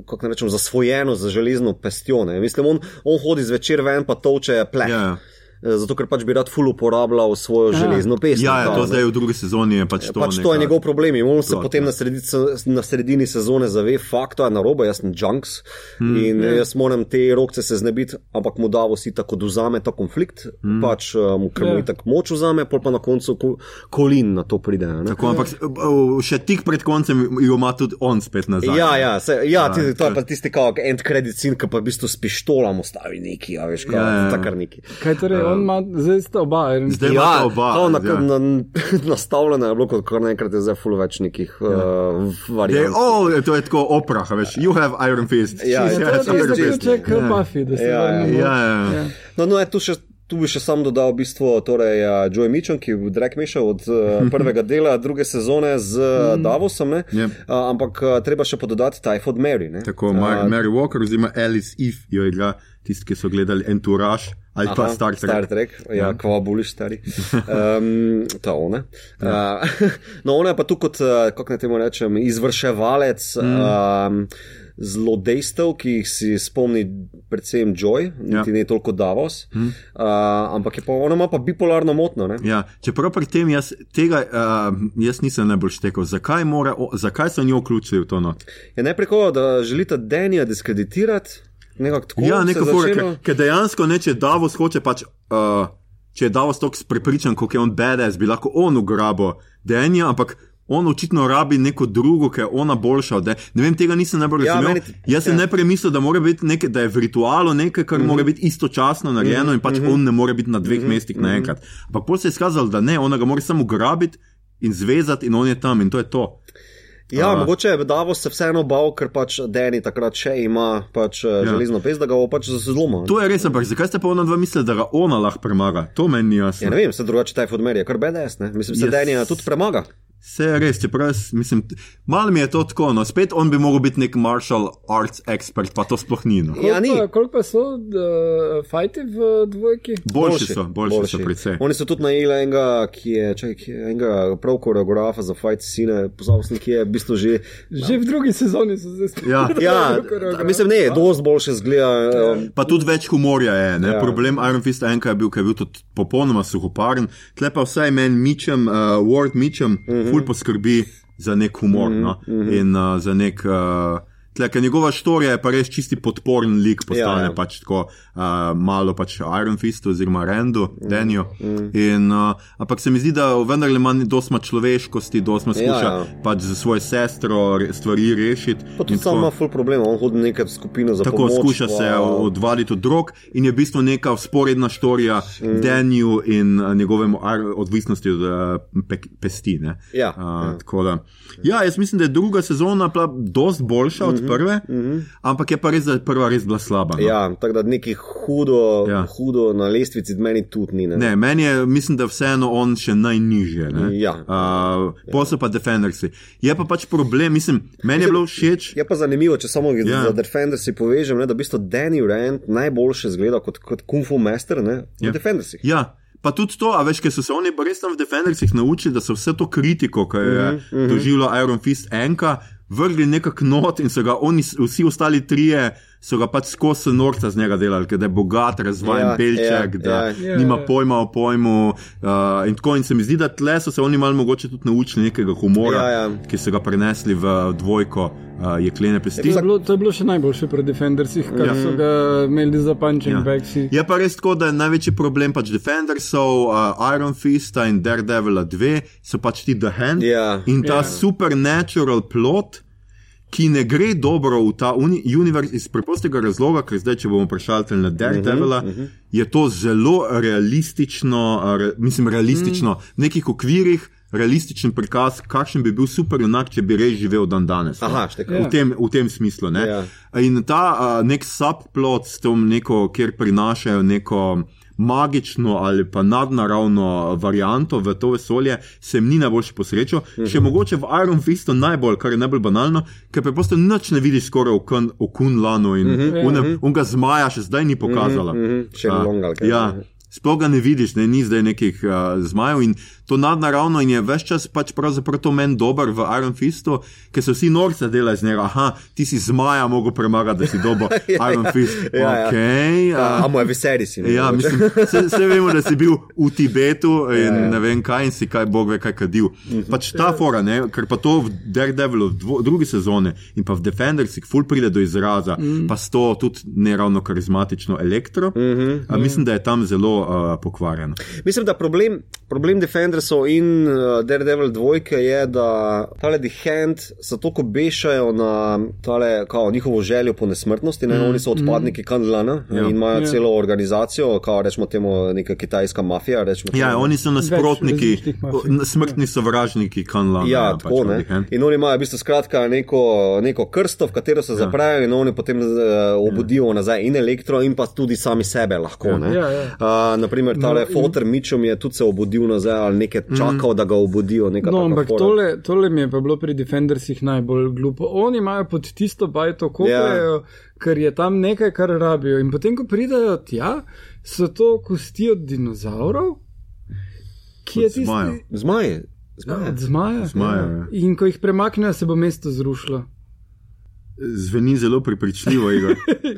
kako naj rečem, zasvojeno za železno pestjo. Ne. Mislim, on, on hodi zvečer ven, pa toče pleh. Ja. Eh, Zato, ker pač bi rad ful uporabljal svojo Ja. železno pest. Ja, ja, to zdaj v drugi sezoni je pač to. Pač to neka- je njegov problem. In on se plot, potem ja. na, sredi, na sredini sezone zave, fakt, to je narobe, jaz sem junks mm, in yeah. jaz moram te rokce se znebiti, ampak mu davo si tako oduzame ta konflikt, mm. pač, um, ker mu Ja. yeah. tako moč vzame, pol pa na koncu ko, kolin na to pride. a Ne? Tako, ampak uh, še tik pred koncem jo ima tudi on spet nazaj. Ja, ja, se, ja, A, ti, to to- je pa tisti kao end credit scene, ki pa v bistvu s pištolom ustavi neki, a veš, kao, Ja, ja, ja. takar neki. Kaj torej, on ima, zdaj sta oba, Iron Zdaj Ja, oba, to na, ja. na, nastavljeno je bilo, kot kar naenkrat zdaj full več nekih uh, Dej, variant. oh, to je tako opera, veš. You have Iron Fist. Ja, ja, got To je zaključek Ja. Buffy, da se Ja, vrnemo. Ja, ja. Ja. No, no, je, tu, še, tu bi še sam dodal v bistvu torej, uh, Joey Mitchell, ki je drag mešal od uh, prvega dela druge sezone z uh, Davosom, ne? Ja. uh, ampak uh, treba še pododati Typhoid Mary. Ne? Tako, Mar Mary Walker oziroma Alice Eve jo igra tisti, ki so gledali Entourage ali pa Aha, Star Trek. Star Trek, ja, ja. kva buliš stari. Um, to ona. Ja. Uh, no, ona je pa tu kot, uh, kako naj temu rečem, izvrševalec mm. um, zlodejstev, ki jih si spomni predvsem Joy, niti Ja. ne toliko Davos. Mm. Uh, ampak je pa, ona ima pa bipolarno motno. Ne? Ja, čeprav pri tem jaz tega uh, jaz nisem najbolj štekal, zakaj, mora, o, zakaj so njo vključili v to not. Je najprej tako, da želite Denija diskreditirati. Nekako tako Ja, neko je fora, začelo. ker dejansko ne, če Davos hoče pač. Uh, Če je Davos tako prepričan, kako je on badass, bi lahko on ugrabil Denja, ampak on očitno rabi neko drugo, ki je ona boljša od Denja. Ne vem, tega nisem najbolj Ja, razumel. meni- Jaz sem ja. najprej mislil, da, nekaj, da je v ritualu nekaj, kar mm -hmm. mora biti istočasno narejeno mm -hmm. in pač mm -hmm. on ne more biti na dveh mm -hmm. mestih naenkrat. Ampak potem se je izkazalo, da ne, ona ga mora samo grabiti in zvezati in on je tam in to je to. Ja, A. mogoče je Davos se vseeno bal, ker pač Deni takrat še ima pač, ja. železno pes, da ga bo pač zlomil. To je res, ampak zakaj ste pa ona dva mislili, da ga ona lahko premaga? To meni ni jasno. Ja, ne vem, se drugače Typhoid Mary je kar BDS, ne? Mislim, se Yes. Denija tudi premaga. Vse je res, čeprav jaz mislim, malo mi je to tako, no spet on bi mogel biti nek martial arts expert, pa to sploh ni. No. Ja, ni. Koliko pa- Koliko pa so uh, fajti v dvojki? Boljši so, boljši, boljši so predvsej. Oni so tudi najeli enega, ki je, čakaj, enega prav koreografa za fight scene, pozabil sem, ki je v bistvu že. Že v drugi sezoni so zdaj spet. Ja. Ja, mislim, ne, dosti boljše zgleda. Um, Pa tudi več humorja je. Ja. Ja. Problem Iron Fist enka je bil, ker je bil tudi popolnoma suhoparen. Tle pa vsaj meni Mitchum, uh, Ward Mitchum, mm. -hmm. Ful poskrbi za nek humor mm -hmm. no? in uh, za nek. Uh, Tle, ker njegova štorija je pa res čisti podporen lik, postane ja, Ja, ja. ja. pač tako uh, malo pač Iron Fist oziroma Randu, mm, Denju. Mm. In, uh, ampak se mi zdi, da vendarle ima dosma človeškosti, dosma skuša ja, ja. ja. pač za svojo sestro stvari rešiti. pa tudi sam tako- ima full problem, on hodi neko skupino za Tako pomoč. skuša pa- se odvaliti od drog, in je v bistvu neka sporedna štorija mm. Denju in uh, njegovemu odvisnosti od uh, pe pesti. ne. Ja, Uh, ja. tako Da, ja, jaz mislim, da je druga sezona bila dosti boljša od prve, mm -hmm. ampak je pa res, da je prva res bila slaba. No. Ja, tako da neki hudo, Ja. ja. hudo na lestvici meni tudi ni. Ne? Ne, meni je, mislim, da vseeno on še najnižje. ne. Ja. Uh, pa so pa Defendersi. Je pa pač problem, mislim, meni je bilo všeč. Je pa zanimivo, če samo Ja. ja. za Defendersi povežem, ne, da v bistvu Danny Rand najboljše zgleda kot, kot Kung Fu Master ne, v Ja. ja. Defendersih. Ja, pa tudi to, a veš, ker so se oni res tam v Defendersih naučili, da so vse to kritiko, ki je mm -hmm. doživela Iron Fist enka, vrgli nekako not in so ga oni, vsi ostali trije. So ga pač skozi norca z njega delali, ker da je bogat, razvajen Ja, belček, ja, da ja. Ja, nima ja. pojma o pojmu. Uh, in tako in se mi zdi, da tle so se oni malo mogoče tudi naučili nekega humora, Ja, ja. ki so ga prenesli v dvojko uh, jeklene pesti. To je, bilo, to je bilo še najboljše pri Defendersih, kar Ja. so ga imeli za punching Ja. ja. backsi. Je pa res tako, da je največji problem pač Defendersov, uh, Iron Fista in Daredevila 2 so pač ti The Hand Ja. in ta Ja. supernatural plot. Ki ne gre dobro v ta uni- univerz iz preprostega razloga, ker zdaj, če bomo prešaltali na Daredevila, uh -huh, uh -huh. je to zelo realistično, re, mislim, realistično, uh -huh. v nekih okvirih, realističen prikaz, kakšen bi bil superjunak, če bi res živel dan danes. Aha. Ja. v, tem, v tem smislu. Ne? Ja. In ta uh, nek subplot s tem, neko, kjer prinašajo neko magično ali pa nadnaravno varianto v to vesolje, se jim ni najboljši posrečil. Mm -hmm. Še mogoče v Iron Fistu najbolj, kar je najbolj banalno, ker preprosto nič ne vidiš skoraj v Kunlanu in mm -hmm. on ga zmaja še zdaj ni pokazala. Mm -hmm. Še longal. Ja. Sploh ga ne vidiš, ne, ni zdaj nekih uh, zmajev in to nadnaravno in je vse čas pač pravzaprav to meni dober v Iron Fistu, ker so vsi norce delali z njega. Aha, ti si zmaja, mogo premagati, da si dobo Ja, Iron Fist. ja, Okay, Ja, Amo je veseli si. Ja, mislim, vse, vse vemo, da si bil v Tibetu in Ja, ja. ne vem kaj, in si kaj, bog ve, kaj kadil. Pač ta fora, ne, ker pa to v Daredevil v drugi sezoni in pa v Defendersih ful pride do izraza, pa s to tudi ne ravno karizmatično elektro. A mislim, da je tam zelo uh, pokvarjeno. Mislim, da problem, problem Defendersov in uh, Daredevil 2 je, da tale The Hand se toliko bešajo na tale, kao, njihovo željo po nesmrtnosti. Ne? Mm, Oni so odpadniki mm. Kandlana Ja. in imajo Ja. celo organizacijo, kao rečemo temu neka kitajska mafija. Rečemo Ja, temu. oni so nasprotniki, smrtni sovražniki Kanlana. Ja, pač tako v ne. In oni imajo v bistvu skratka neko, neko krsto, v katero se zaprejo, in oni potem uh, obudijo nazaj in elektro, in pa tudi sami sebe lahko. Ne? Ja, ja. Uh, naprimer, tale No, no, in- Foter Mitchum je tudi se obudil nazaj ali nekaj čakal, mm. da ga obudijo. No, ampak fora. tole, tole mi je pa bilo pri Defendersih najbolj glupo. Oni imajo pod tisto bajto kopljejo, ja. ker je tam nekaj, kar rabijo. In potem, ko pridejo tja, so to kosti od dinozaurov, ki je Od tisti. zmajev. Zmaje. Zmaje. Zmajev, ja. In ko jih premaknejo, se bo mesto zrušilo. Zveni zelo prepričljivo,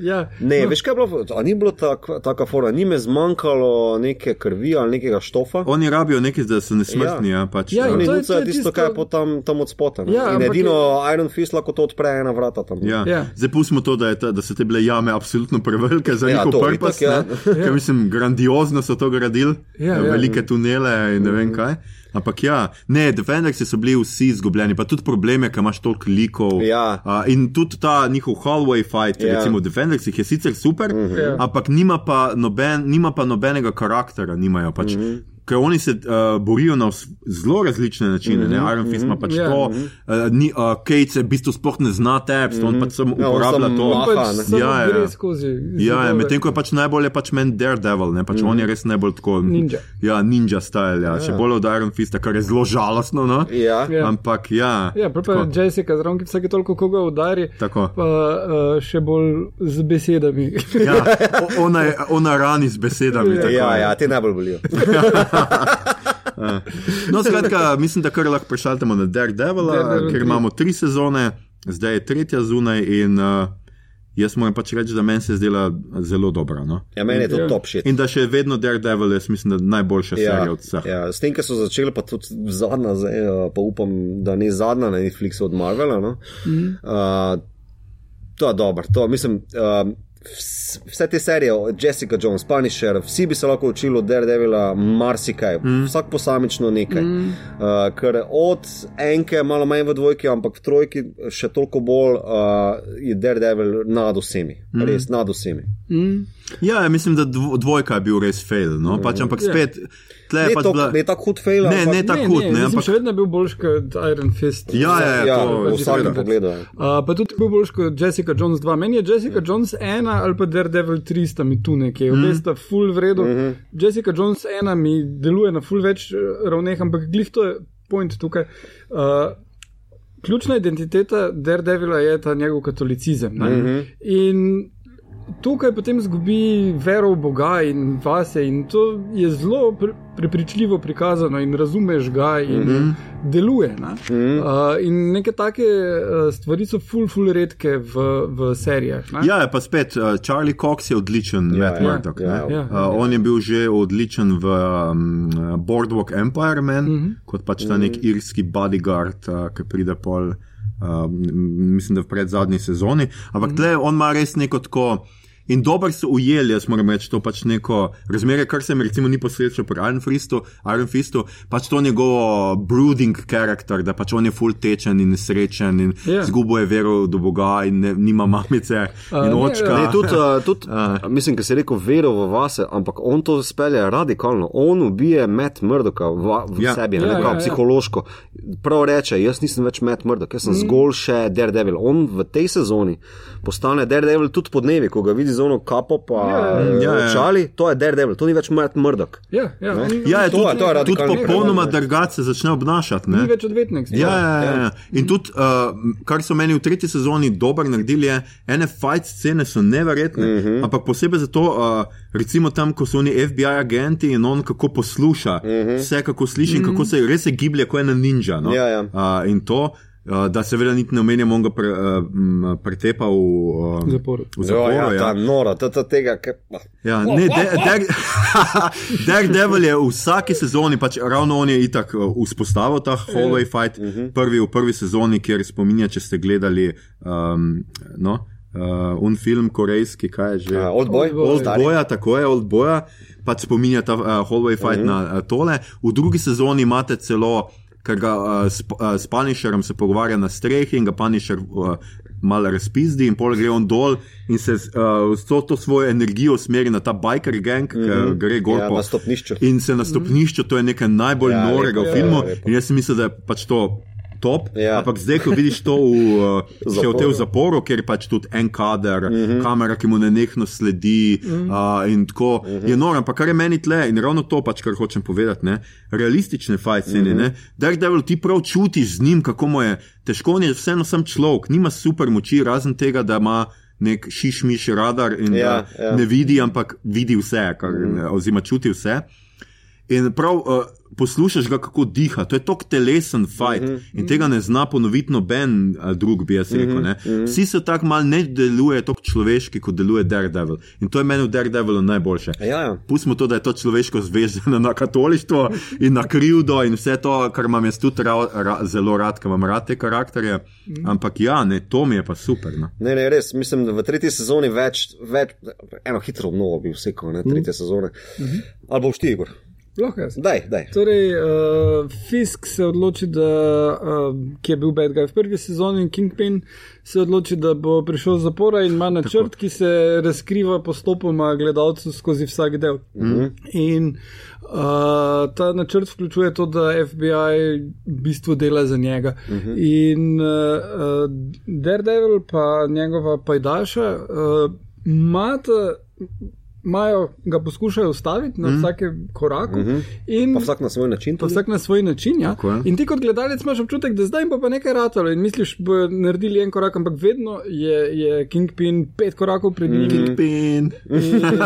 ja. Ne, no. veš kaj je bilo, a ni bilo tak, taka fora, ni me zmanjkalo neke krvi ali nekega štofa. Oni rabijo nekaj, da so nesmrtni. Ja. Ja, pač, Ja, ja, to je- to je tisto, kar je tam, tam od spota. ne. Ja, in edino Iron Fist lahko to odpre ena vrata tam. Ja. Ja. Zdaj pustimo to, da, je ta, da so te bile jame absolutno prevelike za Ja, njihov itak, ja. ne. Ker mislim, grandiozno so to gradili, Ja, ja. velike tunele in ne vem kaj. Ampak ja, ne, Defendersi so bili vsi izgubljeni, pa tudi problem je, ker imaš toliko likov. Ja. A, in tudi ta njihov hallway fight, Ja. recimo v Defendersih, je sicer super, uh -huh. Ja. ampak nima pa, noben, nima pa nobenega karaktera, nimajo pač. Uh -huh. Ker oni se uh, borijo na zelo različne načine. Mm -hmm. Iron Fist ima pač Ja. yeah. to, uh, ni, uh, Kate se v bistvu sploh ne zna tepsti, mm -hmm. on pač samo Ja, uporablja samo to. maha. Pač ne. Ja, ja. gre skozi. Ja, ja medtem ko je pač najbolje pač meni Daredevil, ne pač mm. on je res najbolj tako. Ninja. Ja, ninja style, ja. še bolj od Iron Fista, kar je zelo žalostno. No? Ja. Ja. Ampak ja. Ja, prav pa tako. je Jessica zraven, ki vsake toliko koga udari, Tako. pa uh, še bolj z besedami. Ja, ona, je- ona rani z besedami. tako Ja, ja, te najbolj bolijo. No, skratka, mislim, da kar lahko prešaltamo na Daredevil, ker imamo tri sezone, zdaj je tretja zunaj in uh, jaz moram pač reči, da meni se je zdela zelo dobra. No? Ja, meni je to Ja. top shit. In da še vedno Daredevil, jaz mislim, da najboljša Ja, serija od vseh. ja, s tem, ker so začeli, pa tudi zadnja, zdaj, eh, pa upam, da ni zadnja na Netflixu od Marvela. No? Mm. Uh, to je dobro, to mislim. Uh, Vse te serije, Jessica Jones, Punisher, vsi bi se lahko učili od Daredevila marsikaj, mm. vsak posamično nekaj. Mm. Uh, ker od enke, malo manj v dvojki, ampak v trojki še toliko bolj uh, je Daredevil nad vsemi, mm. res nad vsemi. Mm. Ja, ja, mislim, da dvo- dvojka je bil res fail, no? pač, ampak Ja. spet, tle Ne pač tako bila. ne tako hud fail, Ne, ampak ne tako ne, hud, ne, ne, ampak še vedno je bil boljši kot Iron Fist. Ja, ja, ja, to- v vsakem pogledu. ja. Uh, pa tudi bil boljši kot Jessica Jones 2. Meni je Jessica Jones 1 ali pa Daredevil 3 sta mi tu nekje, Mhm. obe sta full v redu. Mm -hmm. Jessica Jones 1 mi deluje na full več eh, ravneh, ampak glih to je point tukaj. Uh, Ključna identiteta Daredevila je ta njegov katolicizem. Mm -hmm. In tukaj potem zgubi vero v Boga in vase, in to je zelo pre prepričljivo prikazano, in razumeš ga, in mm -hmm. deluje. Ne? Mm -hmm. uh, in neke take uh, stvari so ful, ful redke v, v serijah. Ne? Ja, pa spet, uh, Charlie Cox je odličen, Ja, Matt ja, Murdock. ja, ne. ja, Uh, on je bil že odličen v um, Boardwalk Empire, Man, Mhm. mm -hmm. kot pač ta nek irski bodyguard, uh, ki pride pol, uh, mislim, da v predzadnji sezoni. Ampak mm -hmm. tle on ima res neko tako. In dobro so ujeli, jaz moram reči, to pač neko razmerje, kar se mi recimo ni posrečilo pri Iron Fistu, Iron Fistu, pač to njegovo brooding karakter, da pač on je full tečen in nesrečen in Ja. yeah. zgubo je vero do Boga in ne, nima mamice in ne, očka. Ne, tudi, uh, tudi A. mislim, ker si rekel vero v vase, ampak on to spelje radikalno. On ubije Matt Murdoka v, v Ja. ja. sebi, Ja, ne ja, ja, ja. psihološko. Prav reče, jaz nisem več Matt Murdock, jaz sem mm. zgolj še Daredevil. On v tej sezoni postane Daredevil tudi po dnevi, ko ga vidi z ono kapo, pa Ja, ja, ja. ja, očali, to je Daredevil, to ni več Matt Murdoch. Ja, ja, on, Ja, je To tudi, je- to je tudi popolnoma ne. drugače se začne obnašati. Ne? ni več odvetnik. Ja, ja, ja, ja. In tudi, uh, kar so meni v tretji sezoni dobro naredili, je, ene fight scene so neverjetne. Uh Mhm. -huh. Ampak posebej zato, uh, recimo tam, ko so oni FBI agenti in on kako posluša, uh -huh. vse kako sliši in kako se res se giblje, kot ena ninja. No? Mhm. Ja, ja. Uh, in to. Uh, da seveda niti ne omenjam, on ga pre, uh, pretepa v, uh, V zaporu. V zaporu ja, ja. ta nora, ta, ta tega. Ke, ah. Ja, ne, Daredevil je v vsaki sezoni, pač ravno on je itak uh, vzpostavil ta hallway fight, uh -huh. prvi v prvi sezoni, kjer spominja, če ste gledali um, no, uh, un film korejski, kaj je že. Ja, Old boy, Old boy. old Old boy. boja, tako je, old boja, pač spominja ta uh, hallway fight uh -huh. na uh, tole. V drugi sezoni imate celo, ker ga uh, s, uh, s Punisherjem se pogovarja na strehi in ga Punisher uh, malo razpizdi in pol gre on dol in se uh, to, to svojo energijo usmeri na ta biker gang, mm -hmm. ki gre gor Ja, po stopnišču. In se na stopnišču, to je nekaj najbolj Ja, norega lepo, v filmu. ja, lepo. in jaz mislim, da je pač to. Top, Ja. Ampak zdaj, ko vidiš to v, uh, še v tem Zaporu. ker je pač tudi en kader, uh -huh. kamera, ki mu nenehno sledi, uh -huh. uh, in tako uh -huh. je noro. Ampak kar je meni tle, in ravno to pač, kar hočem povedati, ne, realistične fajcene. Uh -huh. Daredevil ti prav čutiš z njim, kako mu je težko, je vseeno sem človek, nima super moči, razen tega, da ima nek šišmiš radar in Ja, da ja. ne vidi, ampak vidi vse, kar, mm. oziroma čuti vse. In prav uh, poslušaš ga, kako diha. To je tok telesen fight mm -hmm. in tega ne zna ponoviti noben uh, drug, bi jaz rekel. Mm -hmm. Vsi se tako mal ne deluje tako človeški, kot deluje Daredevil. In to je meni v Daredevilu najboljše. Ja, ja. Pustimo to, da je to človeško zvezano na katolištvo in na krivdo in vse to, kar imam jaz tudi ra, ra, zelo rad, ker imam rad te karakterje. Mm. Ampak ja, ne, to mi je pa super. No. Ne, ne, res, mislim, da v tretji sezoni več, več eno hitro obnovo bi vsekal, ne, tretje sezone. Mm -hmm. Ali boš ti, Igor? Lahko jaz. Daj, daj. Torej, uh, Fisk se odloči, da, uh, ki je bil bad guy v prvi sezoni, in Kingpin se odloči, da bo prišel z zapora in ima načrt, Tako. ki se razkriva postopoma gledalcu skozi vsak del. Mm -hmm. In uh, ta načrt vključuje to, da FBI v bistvu dela za njega. Mm -hmm. In uh, Daredevil pa njegova pajdaša uh, imata. Imajo, ga poskušajo ustaviti na mm. vsakem koraku, mm -hmm. in Pa vsak na svoj način. Vsak na svoj način. Ja. Tako je. In ti kot gledalec imaš občutek, da zdaj bo pa nekaj ratalo in misliš, da bodo naredili en korak, ampak vedno je, je Kingpin pet korakov pred njim. Mm. Kingpin.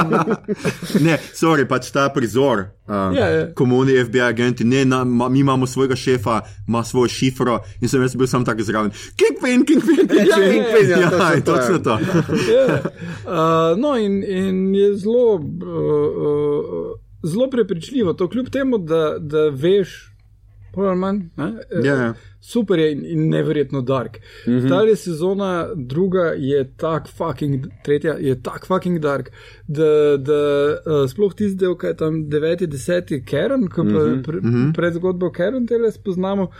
ne, sorry, pač ta prizor. Uh, Ja, ja. Komuni FBI agenti, ne, na, ma, mi imamo svojega šefa, ima svojo šifro in sem jaz bil sam tako zraven. Kingpin, Kingpin, Ja, Kingpin, ja, točno ja, to, ja. točno to. ja. uh, no, in, in je zelo, uh, uh, zelo prepričljivo, to kljub temu, da, da veš, bolj ali manj. Ja, ja. Super je in, in neverjetno dark. Mm -hmm. Ta sezona, druga je tak fucking, tretja je tak fucking dark, da, da uh, sploh tisti del, kaj je tam 9, 10, Karen, pa mm -hmm. pre, pred zgodbo Karen tele spoznamo.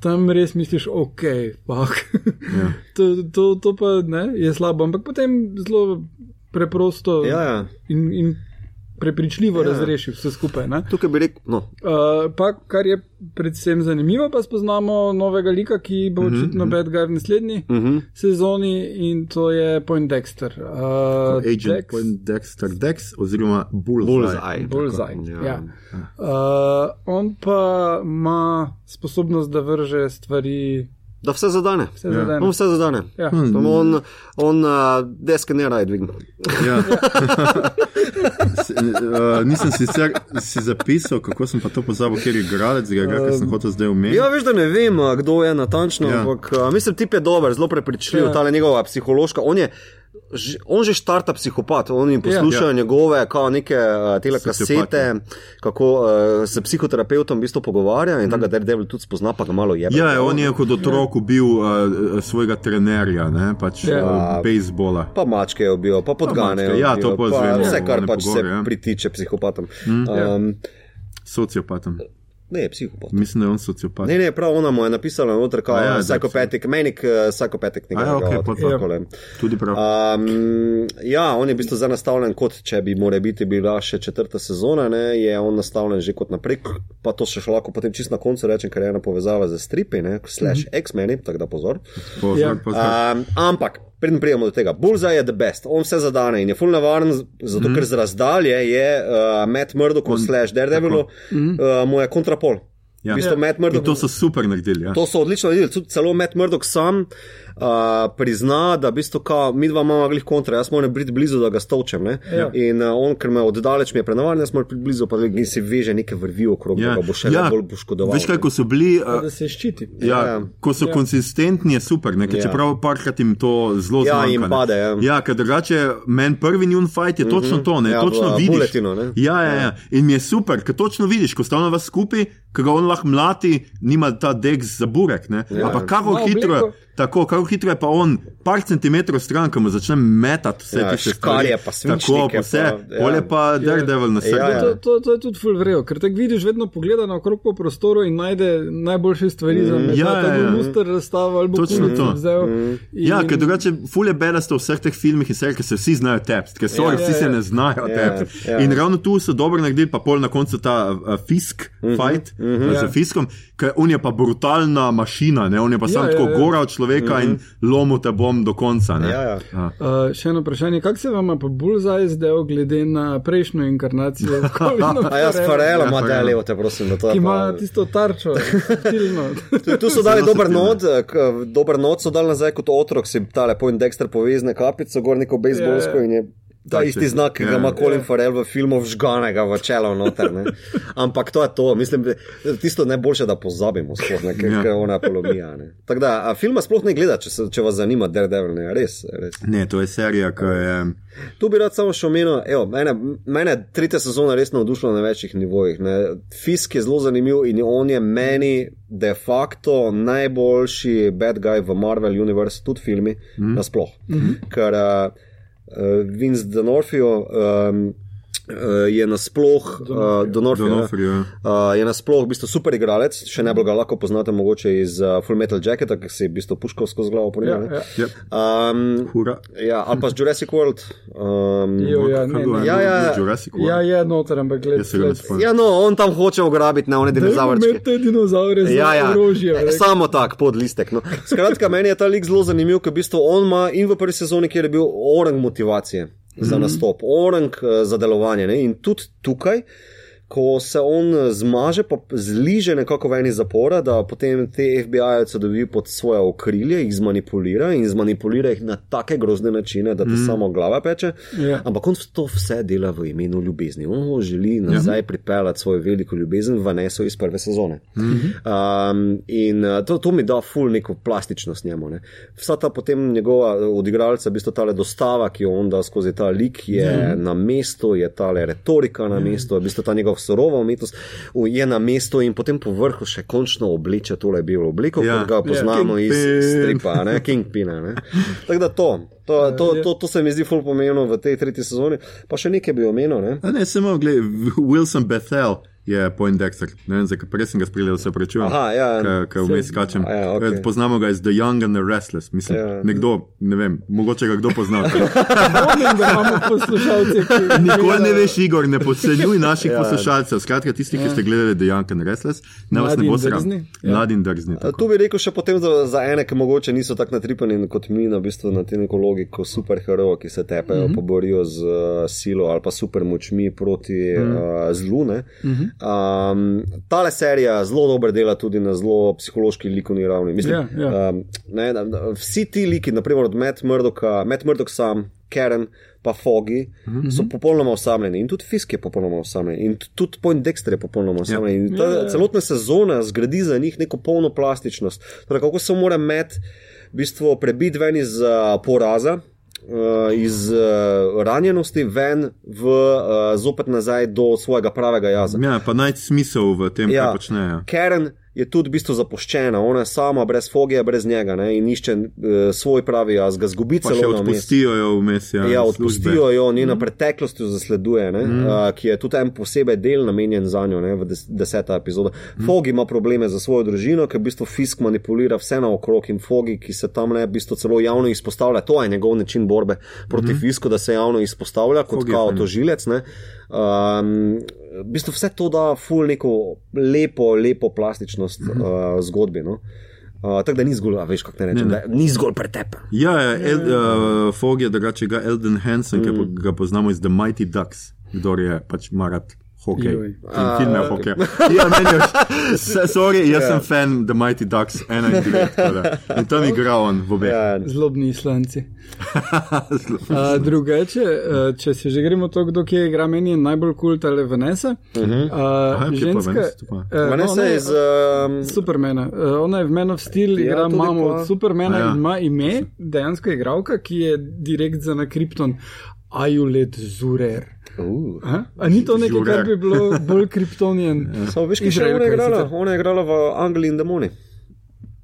Tam res misliš, ok, fuck. Ja. to, to, to pa ne, je slabo, ampak potem zelo preprosto Ja, ja. in, in prepričljivo Ja. ja. razreši vse skupaj. Ne? Tukaj bi rekel, no, Uh, pa, kar je predvsem zanimivo, pa spoznamo novega lika, ki bo očitno mm -hmm. bad guy v naslednji mm -hmm. sezoni in to je Point Dexter. Uh, Agent Dex- Point Dexter, Dex oziroma Bullseye. Bullseye. Bullseye, Ja. ja. Uh, on pa ima sposobnost, da vrže stvari, da vse zadane. vse Ja. ja. On zadane. vse zadane. Ja. Hmm. Samo On, on uh, deske ne raje dvigne. Ja. S- uh, nisem sicer si zapisal, kako sem pa to pozabil, ker je igralec, ga je, ker sem hotel zdaj omeniti. Ja, veš, da ne vem, kdo je natančno, Ja. ampak a, mislim, tip je dober, zelo prepričljiv, Ja. ta njegova psihološka. On, je, on že štarta psihopat, on jim poslušajo Ja. ja. njegove, kao neke uh, tele Sociopat, kasete, kako uh, se psihoterapeutom v bistvu pogovarja in mm. tako da Daredevil tudi spozna, pa ga malo jebe. Ja, on je kot otrok ubil uh, svojega trenerja, ne, pač Ja. uh, bejzbola. Pa mačke je ubil, pa podgane. mačke, je ja, ubil, to pa pa zvemo, Vse, kar pač pogore, se ja. pritiče psihopatom. ja. Um, Sociopatom. Ne, psihopat. Mislim, da je on sociopat. Ne, ne, prav ona mu je napisala noter, kot A ja, psihopatik, menik uh, psihopatik, A ja, okej, pa to. takole. Tudi prav. Um, ja, on je v bistvu zdaj nastavljen kot, če bi more biti bila še četrta sezona, ne, je on nastavljen že kot naprej, pa to še lahko potem čist na koncu rečem, ker je ena povezava z stripi, ne, slash X-meni, tako da pozor. Pozor, Ja. pozor. Um, ampak Preden prijemo do tega, Bullseye je the best, on vse zadane in je full navaren, zato Mhm. ker z razdalje je uh, Matt Murdoch slash Daredevil, uh, mu je kontrapol. Ja. V bistvu In Murdoch, to so super naredili. Ja. to so odlično naredili, tudi celo Matt Murdoch sam uh, prizna, da v bistvu kao, mi dva imamo glih kontra, jaz moram biti blizu, da ga stovčem. ne. Ja. In uh, on, ker me oddaleč mi je prenavaren, jaz moram biti blizu, pa da si veže neke vrvi okrog, ja. da ga bo še ja. bolj poškodoval. Veš kaj, ko so bili. Uh, da se ščiti. Ja, Ja. ko so Ja. konsistentni, je super, ne, ker Ja. čeprav parkrat jim to zelo Ja, zmanjka. jim pade, ja. ja ker drugače meni prvi njun fight je točno to, ne, Ja, točno vidiš. Bulletinu, ne. Ja, ja, ja, in mi je super, ker točno vidiš, ko sta ona vas skupaj, ko ga on lahko mlati, nima ta dek za burek, ne. Ja. Ampak kako Ima hitro, obliko. Tako, kako hitro je pa on, par centimetrov stran, ko mu začne metati vse Ja, tiste škarje pa Tako, svinčnike pa vse, pa, ja. pole pa Daredevil na Ja, srcu. ja. To, to, to je tudi full vrejo, ker tako vidiš, vedno pogleda na okrog po prostoru in najde najboljše stvari za me. Ja, Ja, ja, ja, ja. Muster razstava ali Točno kulico to. vzel. Ja, In- ker drugače fulje bedaste v vseh teh filmih in serijah, ker se vsi znajo tepsti, ker so, Ja, vsi ja, se ja. ne znajo Ja, tepsti. ja. In ravno tu so dobro naredili, pa pol na koncu ta uh, fisk Mhm, fight uh, Ja. z fiskom, ker on je pa brutalna mašina, ne? on je pa Ja, sam ja, tako ja. gora od človeka in lomu te bom do konca. ne. Mhm. Ja, ja. Ja. Uh, še eno vprašanje, kako se vam je pa Bullseye zdel glede na prejšnjo inkarnacijo? A jaz Farela Ja, ima Farrell. delevo, te prosim, da to je. ima pa- tisto tarčo, stilno. Tu- Tu so dali dober not, dober not so dali nazaj kot otrok, si tale point Dexter povezne kapico, gor neko bejzbolsko Ja, ja. in je. Ta Tak, isti znak, ki ga ja. ima Colin Farrell v filmu, vžganega v čelo noter. Ne? Ampak to je to, mislim, da tisto najboljše, da pozabimo, sploh ne, ker Ja. ja. ona apologija. ne. Tako da, filma sploh ne gleda, če, se, če vas zanima Daredevil, ne, res, res. Ne, to je serija, ki je. Tu bi rad samo še omenil, evo, mene, mene je tretja sezona res navdušila na večjih nivojih. Ne. Fisk je zelo zanimiv in on je meni de facto najboljši bad guy v Marvel Universe, tudi filmi, mm. nasploh. Mm -hmm. Ker uh, Vince D'Onofrio um, uh, je nasploh, uh, D'Onofrio, ja. Donofrio. Uh, je nasploh v bistvu super igralec, še najbolj ga lahko poznate mogoče iz uh, Full Metal Jacketa, ki si v bistvu puškal skozi glavo po Ja, njej. ja. Yep. Um, Hura. ja, ali pa z Jurassic World. Um, Jo, ja, ne, ne. Ja, ja. Jurassic World. Ja, je noter, ampak gled. Jaz se ga ne spomnim. Ja, no, on tam hoče ugrabiti na one dinozavrčke. Imate dinozaure za Ja, ja. orožje. E, Samo tak podlistek. No. Skratka, meni je ta lik zelo zanimiv, ker v bistvu on ima in v prvi sezoni, kjer je bil orang motivacije za nastop, orang eh, za delovanje. Ne. In tudi tukaj, ko se on zmaže, pa zliže nekako ven iz zapora, da potem te FBI-jevce dobi pod svoje okrilje, jih zmanipulira in zmanipulira jih na take grozne načine, da ti mm. samo glava peče. Ja. Ampak on to vse dela v imenu ljubezni. On želi nazaj ja. pripeljati svojo veliko ljubezen v Neso iz prve sezone. Mm -hmm. um, in uh, to, to mi da ful neko plastičnost njemu. Ne. Vsa ta potem njegova odigralca, v bistvu tale dostava, ki jo on da skozi ta lik, je mm na mestu, je tale retorika na mestu, v bistvu ta njegov surova umetnost je na mestu in potem po vrhu še končno obleče tole belo obliko, Ja. ja. kot ga poznamo Ja, iz Kingpin. stripa, ne, Kingpina. Ne. Tako da to. To, to, to, to se mi zdi ful pomembno v tej tretji sezoni. Pa še nekaj bi omenil. Ne? A ne, samo gledaj, Wilson Bethel je Point Dexter. Ne vem, zakaj prej sem ga sprejel, se prečujem. Aha, ja. Ker vmes skačem. A ja, okej. Eh, Poznamo ga iz The Young and the Restless. Mislim, Ja. nekdo, ne vem, mogoče ga kdo pozna. Spomnim, da imamo poslušalce, Nikoli ne veš, Igor, ne podcenjuj naših Ja. poslušalcev. Skratka, tisti, ki ste gledali The Young and the Restless, ne vas ne bo sram. Ja. Mladi in drzni. A Tu bi rekel še potem za, za ene, ki mogoče niso tako natripani kot mi, na, bistvu na te neko logiko superherojev, ki se tepejo, mm -hmm. poborijo z uh, silo ali pa super močmi proti mm -hmm. uh, zlu. Mm -hmm. Um, tale serija zelo dobro dela tudi na zelo psihološki likovni ravni. Mislim, Ja, ja. Um, ne, da- da- vsi ti liki, naprimer od Matt Murdoka, Matt Murdoch sam, Karen. Pa Fogi mm -hmm. so popolnoma osamljeni, in tudi Fisk je popolnoma osamljen, in tudi Point Dexter je popolnoma osamljen. In ta Ja, ja. celotna sezona zgradi za njih neko polno plastičnost. Torej, kako se mora med v bistvu prebiti ven iz uh, poraza, iz uh, ranjenosti, ven v uh, zopet nazaj do svojega pravega jaza. Ja, pa najti smisel v tem, Ja. kaj počnejo. Karen je tudi v bistvu zapuščena, ona je sama, brez fogija, brez njega ne, in išče uh, svoj pravi jaz, ga zgubi celo odpustijo jo vmes. Ja, Ja, službe. odpustijo jo, njena mm. preteklost jo zasleduje, ne, mm. uh, ki je tudi en posebej del namenjen za njo, ne, v des, deseta epizoda. Mm. Fogi ima probleme za svojo družino, ker v bistvu Fisk manipulira vse naokrog in Fogi, ki se tam ne v bistvu celo javno izpostavlja, to je njegov način borbe proti mm. Fisku, da se javno izpostavlja kot je kao tožilec. Ne. Um, v bistvu vse to da ful neko lepo, lepo plastičnost mm -hmm. uh, zgodbi. No. Uh, tako da ni zgolj, a veš, kako ne rečem, Ne, ne, ne. ni zgolj pretepen. Ja, ja El, uh, Fog je drugače ga Elden Hansen, mm. ki ga poznamo iz The Mighty Ducks, kdo je pač marat. Hokej. In filme o hokeju. Ja, meni je, sorry, jaz sem fan The Mighty Ducks 91. tako da. In tam igra on v obeh. Ja, Zlobni islanci. Uh, drugače, uh, če se že gremo to, kdo kje igra, meni je najbolj kul ta le Vanessa. Uh -huh. Aha, uh, kje pa ženska. Vanessa, uh, Vanessa ona je je iz. Um, Supermana. Uh, ona je v Man of Steel, Ja, igra mamo pa- od Supermana A ja. in ima ime, dejansko igralka, ki je direkt za na Krypton. Ajulet Zurer. Uh. A? A ni to nekaj, kar bi bilo bolj kriptonijan? Samo veš, ki še ona je igrala? Ona je igrala v Angliji in Demoni.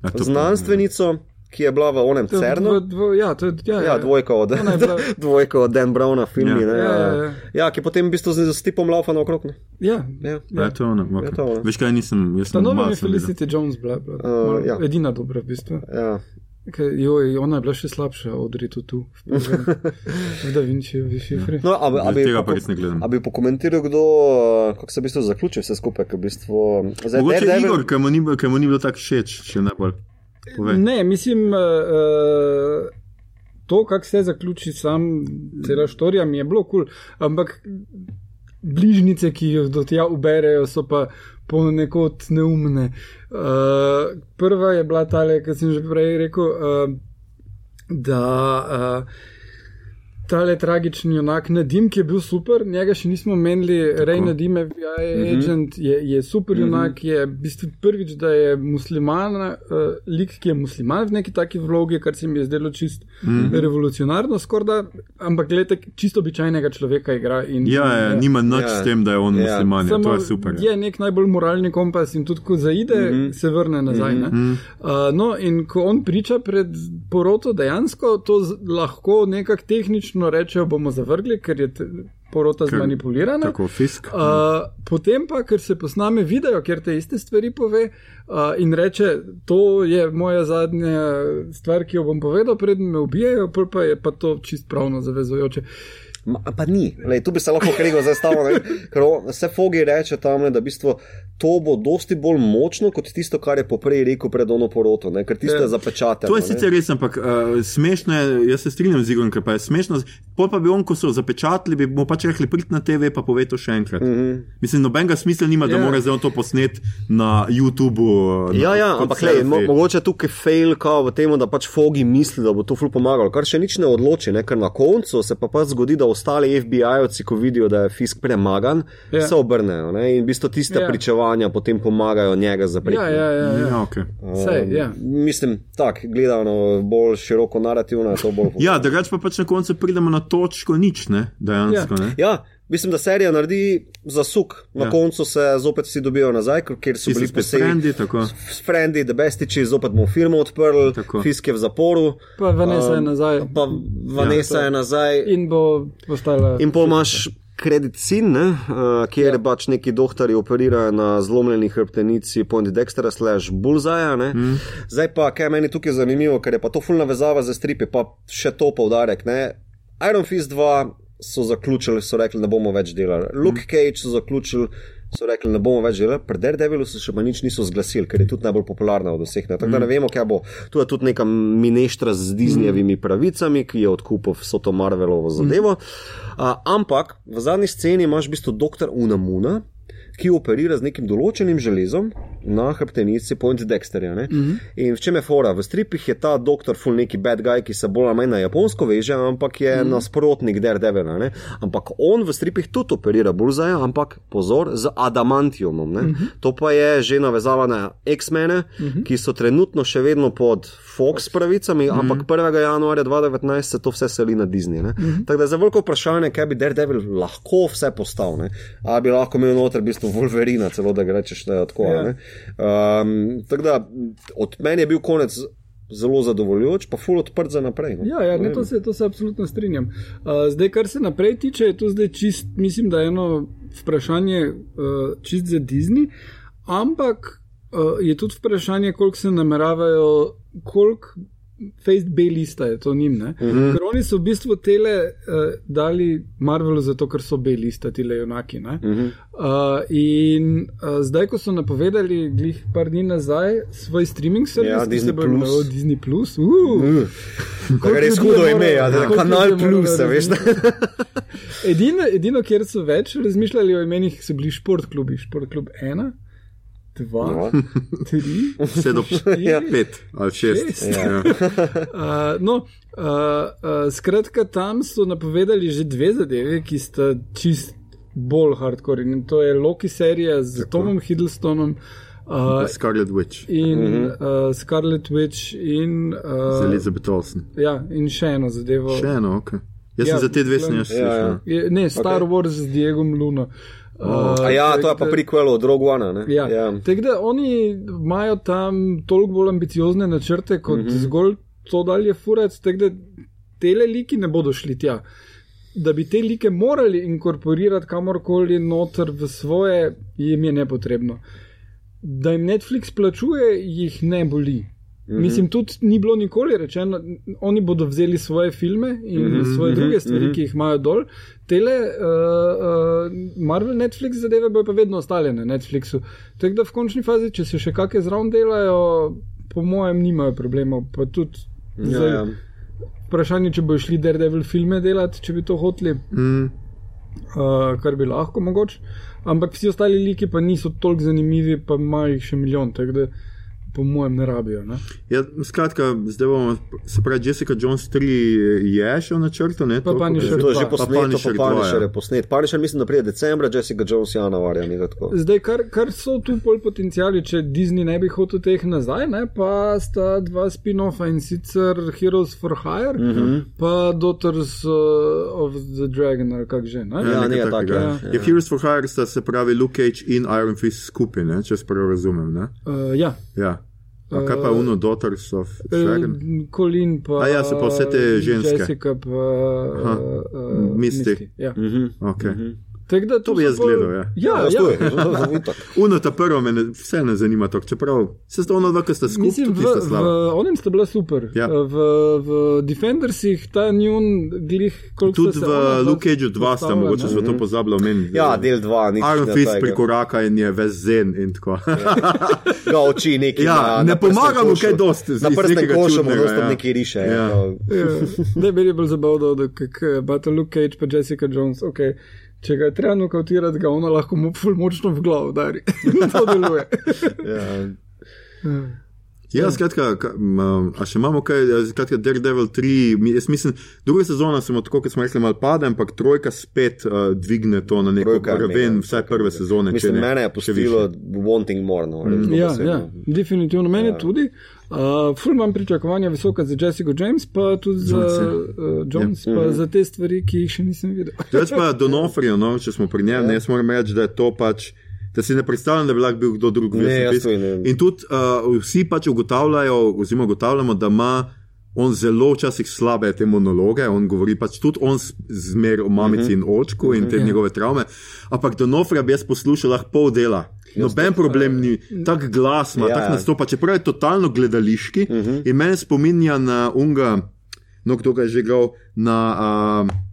To pa- Znanstvenico, ki je bila v onem Cernu. dvo- dvo- Ja, to je ja, Ja, dvojka od, bila- dvojka od Dan Browna, filmi. Ja. Ja. Ja, ja, Ja, ja. ja, ki potem v bistvu z, z tipom laufa naokrog. ne. Ja, Ja. Ja, to je ono. Ja, to Okay. ono. Veš kaj, nisem, ta sem nova je. Felicity Jones, bila, bila, Uh, ja. edina dobra v bistvu. Ja. Ker, joj, ona je bila še slabša od Ritu tu, v Da Vinčiju, šifri. No, a, bi- a, bi, Tega pa res ne gledam. a bi pokomentiral, kdo, kako se v bistvu zaključi vse skupaj, ker v bistvu. Zdaj, Mogoče Daredevil- Igor, ki mu ni, ki mu ni bilo tako všeč, še najbolj. Povej. Ne, mislim, uh, to, kako se zaključi sam cela štorija, mi je bilo kul, cool, ampak bližnjice, ki jo do tja uberejo, so pa ponekod neumne. Uh, prva je bila tale, ki sem že prej rekel, uh, da. Uh, Tale tragični junak Nadim, ki je bil super, njega še nismo menili, Rej Nadim, FBI uh -huh. agent, je, je super junak, je v bistvu prvič, da je musliman, uh, lik, ki je musliman v neki taki vlogi, kar se mi je zdelo čist uh -huh. revolucionarno, skorda, ampak gledajte, čisto običajnega človeka igra. In, Ja, ja, nima nič Ja. s tem, da je on Ja. musliman, ja, to Samo je super. Ja. je nek najbolj moralni kompas in tudi, ko zaide, mm -hmm. se vrne nazaj. Mm -hmm. uh, no, in ko on priča pred poroto, dejansko to z, lahko nekako tehnično rečejo, bomo zavrgli, ker je porota Ker- zmanipulirana. Tako fisk. Uh, potem pa, ker se posname video, kjer te iste stvari pove uh, in reče, to je moja zadnja stvar, ki jo bom povedal, preden me ubijajo, pa je pa to čist pravno zavezujoče. Ma, pa ni, Lej, tu bi se lahko kregal za stavo, ne, ker on- vse fogi reče tam, da v bistvu to bo dosti bolj močno kot tisto, kar je poprej rekel pred ono poroto, ne, ker tiste Ja. ja. zapečate. To je sicer res, ampak uh, smešno je, jaz se strinjam z Igorom, ker pa je smešno. Pol pa bi on, ko so zapečatili, bi mu pač rekli, prid na TV, pa povej to še enkrat. Mm -hmm. Mislim, nobenega smisla nima, da Ja. mora zdaj on to posnet na YouTubu. na- Ja, ja, kot ampak lej, mo mogoče tukaj fail kao v tem, da pač fogi misli, da bo to ful pomagalo, kar še nič ne odloči, ne? ker na koncu se pa pač zgodi, da ostali FBI-ovci, ko vidijo, da je fisk premagan, Ja. se obrnejo ne? in v bistvu tiste Ja. ja. pričevanja potem pomagajo njega zapreti. Ja, ja, ja. ja. Ja, okay. Sej, ja. Mislim, tako gledano bolj široko narativno je to bolj. ja drugače pa pač na koncu pridemo na točko nič, ne? dejansko. Ja. Ne? Ja, mislim, da serija naredi zasuk. Na Ja. koncu se zopet vsi dobijo nazaj, ker- so bili posebni. frendi, tako. S frendi, debestiči, zopet bomo film odprli, Tako. fisk je v zaporu. Pa Vanessa je Um, nazaj Pa Vanessa Ja. je nazaj. in bo postala. In pol imaš kredit sin, ne, uh, kjer ja. pač neki doktori operirajo na zlomljeni hrbtenici Point Dextra slash Bullseye. Mm. Zdaj pa, kaj je meni tukaj zanimivo, ker je pa to fulna vezava za stripe, pa še to poudarek. Ne. Iron Fist 2 so zaključili, so rekli, ne bomo več delali. Luke Cage so zaključili. So rekli, ne bomo več delali, pri Daredevilu se še pa nič niso zglasili, ker je tudi najbolj popularna od vseh. ne. Tako da ne vemo, kaj bo. Tu je tudi neka mineštra z Disneyjevimi pravicami, ki je odkupil vso to Marvelovo zadevo. Uh, ampak v zadnji sceni imaš v bistvu doktor Unamuna, ki operira z nekim določenim železom na hrbtenici Point Dexterja. Mm -hmm. In v čem je fora? V stripih je ta doktor full neki bad guy, ki se bolj ali manj na japonsko veže, ampak je mm -hmm. nasprotnik Daredevila. ne. Ampak on v stripih tudi operira bulzaja, ampak pozor, z adamantiumom. Mm -hmm. To pa je že navezava na X-mene, mm -hmm. ki so trenutno še vedno pod Fox pravicami, mm -hmm. ampak 1. januarja 2019 se to vse seli na Disney. Mm -hmm. Tako da je za veliko vprašanje, kaj bi Daredevil lahko vse postal. Ne? Ali bi lahko imel noter v bistvu Wolverina, celo da ga rečeš je tako. Ja. Yeah. Um, tako da od meni je bil konec zelo zadovoljujoč, pa full odprt za naprej. No? Ja, ja ne, to, se, to se absolutno strinjam. Uh, zdaj, kar se naprej tiče, je to zdaj čist, mislim, da je eno vprašanje uh, čist za Disney, ampak uh, je tudi vprašanje, koliko se nameravajo, koliko Face B lista je to njim. Uh -huh. Ker oni so v bistvu tele uh, dali Marvelu zato, ker so B lista, ti le junaki. Uh -huh. uh, in uh, zdaj, ko so napovedali, glih par dni nazaj, svoj streaming servis, Ja, ki se bo imenoval Disney Plus. Uh, Kar je res hudo ime, ja, da kanal je moralo plus, veš. Edino, edino, kjer so več razmišljali o imenih, so bili športklubi. Športklub 1, 2, No. 3. Vse do Ja. pet ali šest. Šest. Ja. Uh, no, uh, uh, skratka, tam so napovedali že dve zadeve, ki sta čist bolj hardcore. In to je Loki serija z Tako. Tomom Hiddlestonom uh, Scarlet Witch in Mhm. uh, Scarlet Witch in, z uh, Elizabeth Olsen. ja, in še eno zadevo. Še eno, ok. Jaz Ja, sem za te dve sem ja, ja. ne, Star Ok. okay. Wars z Diegom Luno. Uh, A ja, to je pa da- prequel od Rogue One. ne? Ja. Ja. Tako da oni imajo tam toliko bolj ambiciozne načrte kot mm. -hmm. zgolj to dalje furati, tako da te liki ne bodo šli tja. Da bi te like morali inkorporirati kamorkoli noter v svoje, jim je nepotrebno. Da jim Netflix plačuje, jih ne boli. Mm -hmm. Mislim, tudi ni bilo nikoli rečeno, oni bodo vzeli svoje filme in mm -hmm, svoje druge stvari, mm -hmm. ki jih imajo dol. Tele, uh, uh, Marvel, Netflix zadeve bojo pa vedno ostale na Netflixu. Tako da v končni fazi, če se še kakšne zraven delajo, po mojem, nimajo problemov. Pa tudi Ja, zdaj, ja. vprašanje, če bojo šli Daredevil filme delati, če bi to hoteli, Mm. uh, kar bi lahko mogoče. Ampak vsi ostali liki pa niso toliko zanimivi, pa imajo jih še milijon, tako da po mojem ne rabijo. Ne? Ja, skratka, zdaj bomo, se pravi, Jessica Jones 3 je še v načrtu, ne? Pa Toliko, Punisher To je že posneto, Punisher pa Punisher dva, je ja. posnet. Punisher mislim, da pride decembra, Jessica Jones januarja, nekaj tako. Zdaj, kar, kar so tu pol potencijali, če Disney ne bi hotel teh nazaj, ne, pa sta dva spin-offa in sicer Heroes for Hire, mm. -hmm. pa Daughters uh, of the Dragon, ali kak že. Ne? Ja, nekaj ne, tako, ja. Je Heroes for Hire sta se pravi Luke Cage in Iron Fist skupaj, ne? če se prav razumem. Ne? Uh, ja. Ja. A kaj pa Uh, Uno Daughters of Dragon? Uh, Colin pa. A ja, so pa vse te ženske. Jessica pa. Aha. Uh, Misty. Ja. Mhm. Okay. Tako da To bi so jaz gledal, ja. Ja, Ja, ja. to je, to je. Uno ta prvo me ne, vse ne zanima, tok, čeprav se sta ono dva, ki sta skupaj, Mislim, tudi v, v onem sta bila super. Ja. V, v Defendersih ta njun glih, koliko Tudi se v Luke Cageu 2 sta, mogoče ne. smo to pozabili omeniti. Ja, del 2, nič Iron Fist prikoraka in je ves zen in tako. Ga oči neki. Ja, na, ne na pomaga mu kaj dosti Na prstem nekega košu mu dosta ja. neki riše. Ja. Ja. Ja, Ne, meni je bolj zabavno, da kako Luke Cage pa Jessica Jones, okay, če ga je treba nokautirati, ga ona lahko mu ful močno v glavo udari. to deluje. Ja. Ja, skratka, ka- m, a še imamo kaj, ja, skratka, Daredevil 3, mi- jaz mislim, druga sezona samo tako, kot smo rekli, malo pade, ampak trojka spet uh, dvigne to na neko Trojka raven, mega, vsaj prve sezone. Mislim, ne, mene je pustilo wanting more. No, res Ja, ja, definitivno meni Ja. ja. tudi. Uh, ful imam pričakovanja visoka za Jessica James, pa tudi za uh, Jones, Ja. pa Mhm. za te stvari, ki jih še nisem videl. Drugač pa Donofrijo, no, če smo pri njem, Ja. ne, jaz moram reči, da je to pač. Da si ne predstavljam, da bi lahko bil kdo drug. Ne, jaz Fisk. tudi ne. In tudi uh, vsi pač ugotavljajo, oziroma ugotavljamo, da ima on zelo včasih slabe te monologe. On govori pač tudi on zmer o mamici uh -huh. in očku in te Ja. njegove travme. Ampak Donofrija bi jaz poslušal lahko pol dela. Noben problem ni, tak glas ima, Ja. tak nastopa, čeprav je totalno gledališki uh -huh. in meni spominja na unga, no kdo ga je že igral, na. Uh,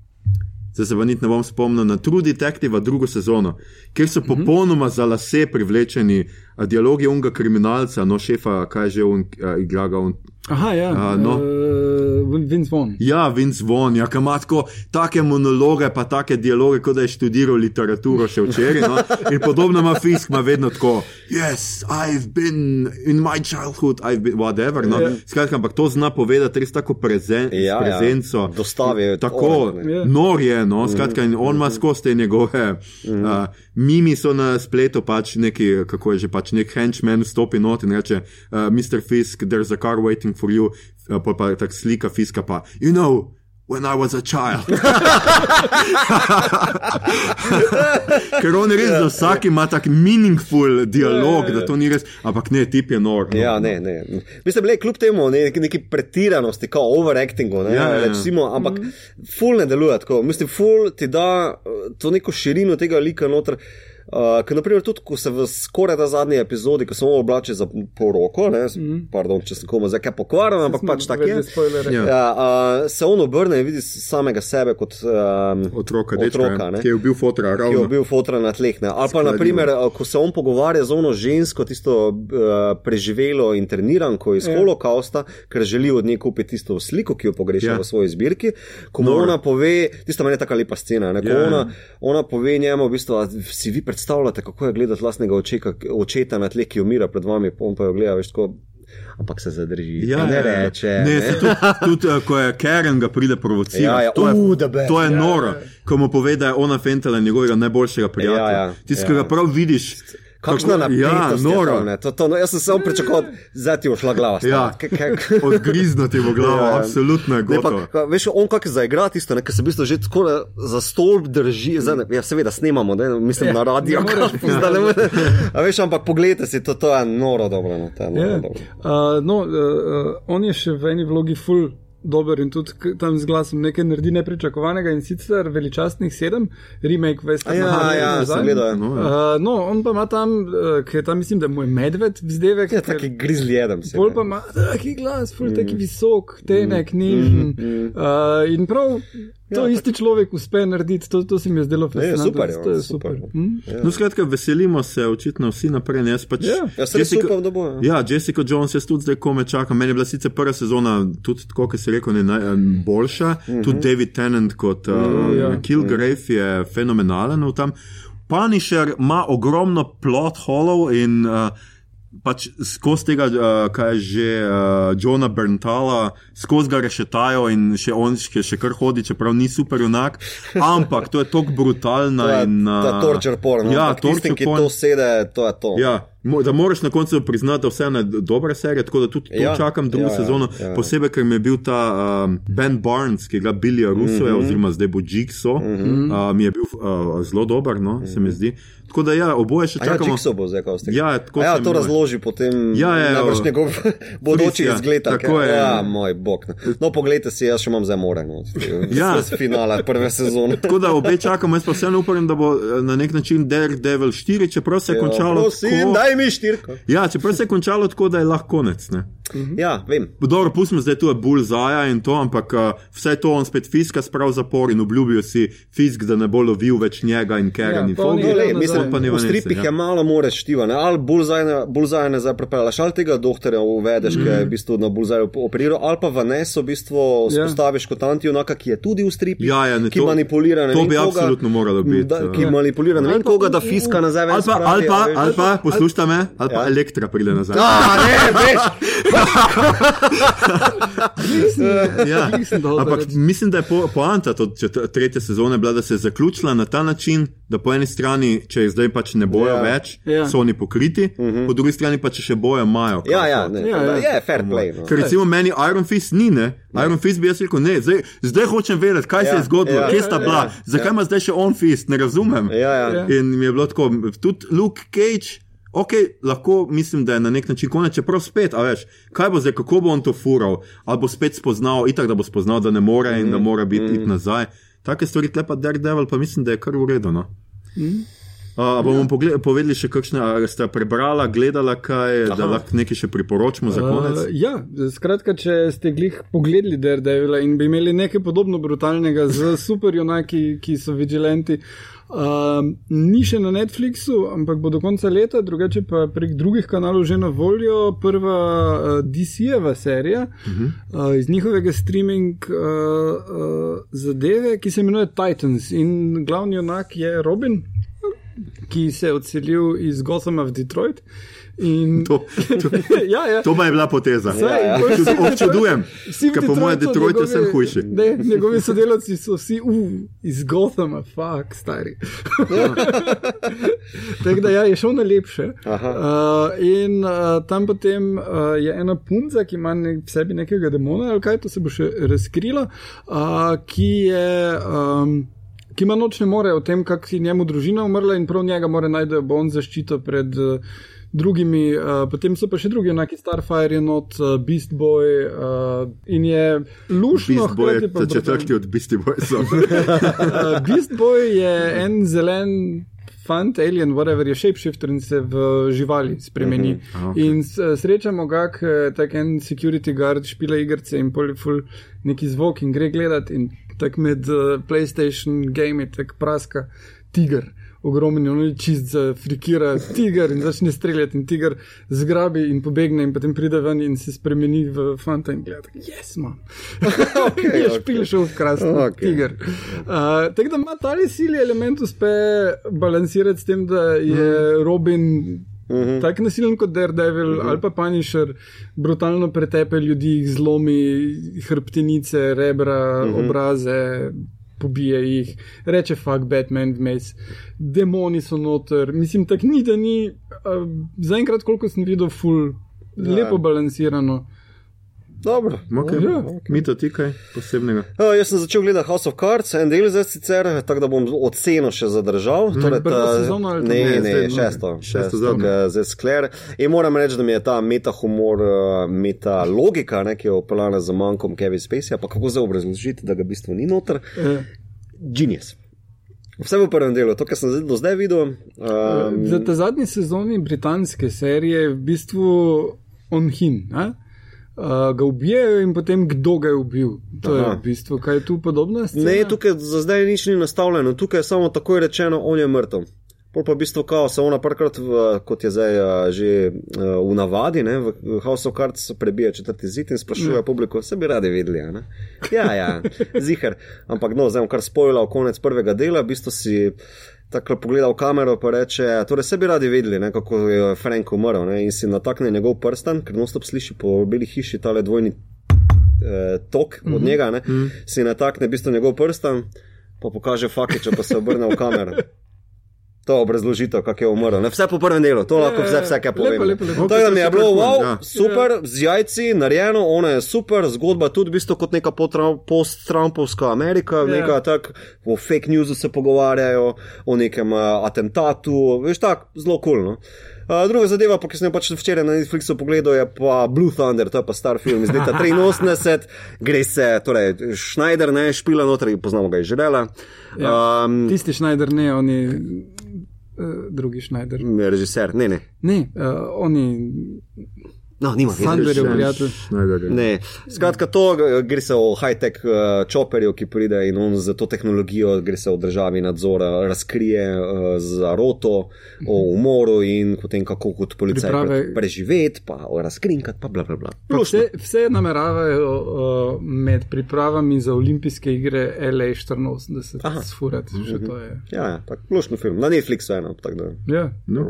Zdaj se pa niti ne bom spomnil na True Detective, drugo sezono, kjer so popolnoma za lase privlečeni dialogi unga kriminalca, no šefa, kaj že on a, igra. Ga on. Aha, ja, A, no. uh, Vince Vaughn. Ja, Vince Vaughn, ja, ki ima tako take monologe, pa take dialoge, kot da je študiral literaturo še včeraj. No? In podobno ima Fisk, ima vedno tako, yes, I've been in my childhood, I've been whatever. No? Ja. Skratka, ampak to zna povedati res tako prezen, Ja, ja. prezenco. Dostavi Tako, orek, ne. Ja. nor je, no, skratka, in on ima skozi te njegove. Uh, mimi so na spletu pač neki, kako je že pač nek henchman stopi not in reče: uh, Mr. Fisk, there's a car waiting for you, uh, pa pa tak slika Fiska pa, you know. When I was a child. Ker on res za vsak ima tak meaningful dialog, da to ni res, ampak ne, tip je nor. no. Ja, ne, ne. Mislim, le, kljub temu, ne, neki, neki pretiranosti, kot overactingu, ne, Ja, ja, ja. recimo, ampak ful ne deluje tako. Mislim, ful ti da uh, to neko širino tega lika noter. Uh, ker, naprimer, tudi ko se v skoraj da zadnji epizodi, ko se on oblači za poroko, ne, mm. pardon, če sem komu zdaj kaj pokvarjen, ampak pač tako je. Ja. Ja, uh, se on obrne in vidi samega sebe kot um, Otroka, otroka dečka, ne, ki je bil fotra, ki je ravno. bil fotra na tleh. Ne. Ali pa, Skladno. naprimer, uh, ko se on pogovarja z ono žensko, tisto uh, preživelo interniranko iz Ja. yeah. holokausta, ker želi od nje kupiti tisto sliko, ki jo pogreša Ja. yeah. v svoji zbirki. Ko mu ona pove, tisto meni je tako lepa scena, ne, ko Ja. ona, ona pove njemu, v bistvu, si vi predstavljate, kako je gledati lastnega očeka, očeta na tleh, ki umira pred vami, on pa jo gleda, veš, tako. Ampak se zadrži, ja, ne reče. Ne, se tudi, tudi eh, ko je Karen ga pride provocirati. Ja, ja, To je, uh, the best. to je Ja, noro, ja. ko mu pove, da je ona fentala njegovega najboljšega prijatelja. Ja, ja, Tisti, ja. ki ga prav vidiš. Kakšna napetost Ja, je to, noro. ne, to, to, no, jaz sem samo pričakoval, zdaj ti je ušla glava. Ja. Kaj- Odgriznati v glavo, Ja, ja. absolutno je Ne, pa, gotovo. ka, veš, on kako zaigra tisto, ker se v bistvu že tako na- za stolp drži, zdaj, ne, ja, seveda snemamo, ne, mislim Ja, na radio, ne moreš kako zdaj ne moreš. A veš, ampak pogledaj si, to, to je noro dobro. No, je noro Ja. dobro. Uh, no, uh, on je še v eni vlogi full. Dober in tudi tam z glasom nekaj naredi nepričakovanega in sicer veličastnih sedem, remake West A Ja, ja, sem gledal. No, No, ja. Uh, no, on pa ima tam, uh, ki je tam, mislim, da mu je medved vzdevek. ja, ker- taki grizzly jedem se. Pol pa ima taki glas, ful mm. taki visok, tenek, nižen. Mm, mm. uh, in prav to ja, isti človek uspe narediti, to, to se mi je zdelo fascinantno. super je, to je super. super. Hm? No, skratka, veselimo se očitno vsi naprej. Jaz pač Ja. Ja, Jessica- upam, da bo. Ja. Ja, Jessica Jones, jaz tudi zdaj kome čakam. Meni je bila sicer prva sezona, tudi tako, kot si rekel, ne, naj, em, boljša. Mm -hmm. Tudi David Tennant kot uh, mm, ja. ja. Killgrave je fenomenalen v tam. Punisher ima ogromno plot holov in uh, pač skozi tega, uh, kaj je že uh, Johna Berntala, skozi ga rešetajo in še on še, še kar hodi, čeprav ni super junak. Ampak to je tako brutalna To je, in. to je torture porn. Ja, ampak tistim, torture ki porn. to sede, to je to. Ja, da moraš na koncu priznati, da vse je dobra serija, tako da tudi tu Ja, čakam drugo ja, ja, sezono. ja, ja. Posebej, ker mi je bil ta um, Ben Barnes, ki ga Billy Russo, mm Mhm. -hmm. oziroma zdaj bo Jigsaw, mm -hmm. uh, mi je bil uh, zelo dober, no, mm -hmm. se mi zdi. Tako da ja, oboje še A ja, čakamo. Jigsaw bo zdaj, kako ste. Ja, tako A ja, to razloži potem. Ja, ja, najbrž ja. njegov bodoči ja, izgled. tako je. Ja, moj bog. ne. No, poglejte si, jaz še imam zdaj more. No, Ja. Z finala prve sezone. Tako da obe čakamo, jaz pa vseeno upam, da bo eh, na nek način Daredevil 4, čeprav se je končalo. Ja, Prosim, tako, daj mi štirko. ja, čeprav se je končalo tako, da je lahko konec. Ne? Ja, vem. Dobro, pustimo zdaj tu Bullseye in to, ampak uh, vse to on spet fiska sprav zapor in obljubijo si fisk, da ne bo lovil več njega in Karen Ja, in pa on Foggy. je lej, nazaj. mislim, pa ni v stripih ja. je malo more štiva, ne? ali bulzajne zdaj prepelaš, ali tega doktorja uvedeš, ki je v bistvu na bulzaju operiral, ali pa Vaneso v bistvu Ja. spostaviš kot antijunaka, ki je tudi v stripih, Ja, ja, ne, ki to- manipulira ne to vem bi koga, absolutno moralo biti, Da, ja. ki manipulira ne vem Ali pa- koga, da fiska nazaj Ali pa, ali pa, ali pa poslušaj me, ali pa Ja. Elektra pride nazaj. A, ne, veš, Ja. Nisem dal, da Ampak mislim, da je po, poanta to, tretje sezone bila, da se je zaključila na ta način, da po eni strani, če jih zdaj pač ne bojo Ja. ja. več, Ja. ja. so oni pokriti, uh -huh. po drugi strani pa če še bojo, imajo. ja, ja, ne, Ja, ja, ja. je fair play. No. Ker recimo meni Iron Fist ni, ne? Iron Fist bi jaz rekel, ne, zdaj, zdaj hočem vedeti, kaj ja, se Ja, je zgodilo, ja, ja, kje sta bila, ja, ja, zakaj ima zdaj še on Fist, ne razumem. Ja, ja. Ja. In mi je bilo tako, tudi Luke Cage. Ok, lahko mislim, da je na nek način konec, čeprav spet, a veš, kaj bo zdaj, kako bo on to fural, ali bo spet spoznal, itak da bo spoznal, da ne more in da mora biti mm. nazaj. Take stvari, tlepa Daredevil, pa mislim, da je kar. No? Mm. A bomo pogled, povedali še kakšne, a ste prebrala, gledala kaj, Aha. da lahko nekaj še priporočimo za konec? Uh, ja, skratka, če ste glih pogledali Daredevila in bi imeli nekaj podobno brutalnega z superjunaki, ki so vigilenti. Um, ni še na Netflixu, ampak bo do konca leta, drugače pa prek drugih kanalov že na voljo prva uh, DC-jeva serija uh -huh. uh, iz njihovega streaming uh, uh, zadeve, ki se imenuje Titans. In glavni junak je Robin, ki se je odselil iz Gothama v Detroit. In, To, to, ja, ja. to pa je bila poteza. Saj, Ja, ja. Občudujem, ker po mojem Detroitu, Detroitu sem njegovi- hujši. Ne, njegovi sodelavci so vsi uh, iz Gothama, fuck, stari. Tako da ja, je šel na lepše. Aha. Uh, in uh, tam potem uh, je ena punca, ki ima nek, v sebi nekega demona, ali kaj to se bo še razkrila, uh, ki je. Um, Ki ima nočne more o tem, kako je njemu družina umrla, in prav njega mora najti, da bo on zaščito pred uh, drugimi. Uh, potem so pa še drugi, enaki Starfire, not uh, Beast Boy uh, in je lušno. Beast Boy, hkrati pa če brutalno. črti od Beastie Boysov. Uh, Beast Boy je en zelen fant, alien, whatever je shapeshifter in se v živali spremeni. Uh -huh. okay. In srečamo ga, tak en security guard špila igrice in poliful neki zvok in gre gledat in tak med uh, PlayStation game, tak praska tiger ogromen, on čist za frikira tiger in začne streljati in tiger zgrabi in pobegne in potem pride ven in se spremeni v fanta in gleda, yes, man. okay, je špil okay. šel v krasno, okay. tiger. Uh, tako da ima ta sili element uspe balansirati s tem, da je mm. Robin. Uh -huh. Tako nasilen kot Daredevil uh -huh. ali pa Punisher, brutalno pretepe ljudi, jih zlomi, hrbtenice, rebra, uh -huh. obraze, pobije jih, reče fuck Batman, vmes, demoni so noter. Mislim, tako ni, da ni, uh, zaenkrat, koliko sem videl, ful, ja. lepo balansirano. Dobro, okay. ja, okay. mi to ti kaj posebnega. Uh, jaz sem začel gledati House of Cards, en del zdaj sicer, tako da bom oceno še zadržal. Mm, torej, ta, sezono, ne, ne, ne, šesto, šesto, zdaj skler. In moram reči, da mi je ta meta humor, meta logika, ne, ki je opeljana za manjkom Kevin Spacey, pa kako zdaj obrazložiti, da ga v bistvu ni noter. Uh. Genius. Vse v prvem delu, to, kar sem do zdaj videl. Um, Za te zadnje sezone britanske serije je v bistvu on hin. Uh, ga ubijajo in potem kdo ga je ubil. To Aha. je v bistvu, kaj je tu podobno. Ne, tukaj za zdaj nič ni nastavljeno, tukaj je samo tako rečeno, on je mrtev. Pol pa v bistvu kao, se ona parkrat, kot je zdaj že v navadi, ne, v House of Cards prebija četrti zid in sprašuje ja. publiko, se bi radi videli. Ja, ja, zihar. Ampak no, zdaj bom kar spojila v konec prvega dela, v bistvu si tako pogleda v kamero in reče, torej se bi radi videli, ne, kako je Frank umrl ne, in si natakne njegov prsten, ker nostop sliši po beli hiši tale dvojni eh, tok mm -hmm. od mhm. njega, ne, mm -hmm. si natakne v bistvu njegov prsten, pa pokaže fakiče, pa se obrne v kamero to obrazložitev, kako je umrl. Ne, vse po prvem delu, to lahko vse, vse kaj pove. To je mi je bilo, wow, ja. super, z jajci, narejeno, ona je super, zgodba tudi v bistvu kot neka post-Trumpovska Amerika, ja. neka tak, o fake newsu se pogovarjajo, o nekem uh, atentatu, veš tak, zelo kul. Cool, no? Uh, druga zadeva, pa, ki sem jo pač včeraj na Netflixu pogledal, je pa Blue Thunder, to je pa star film iz leta 83, gre se, torej Schneider, ne, špila noter, poznamo ga iz Žrela. Ja, um, tisti Schneider, ne, oni drugi Schneider. Ne, režiser, ne, ne. Ne, uh, oni. No, nima več. Ne, skratka, to gre se o high-tech uh, chopperju, ki pride in on za to tehnologijo gre se v državi nadzora, razkrije uh, za roto, o umoru in potem kako kot policaj Priprave... preživeti, pa o razkrinkati, pa bla bla bla. Vse, vse nameravajo uh, med pripravami za olimpijske igre LA 84, sfurati, že to je. Ja, ja tako, lušno film, na Netflixu eno. Ja. No,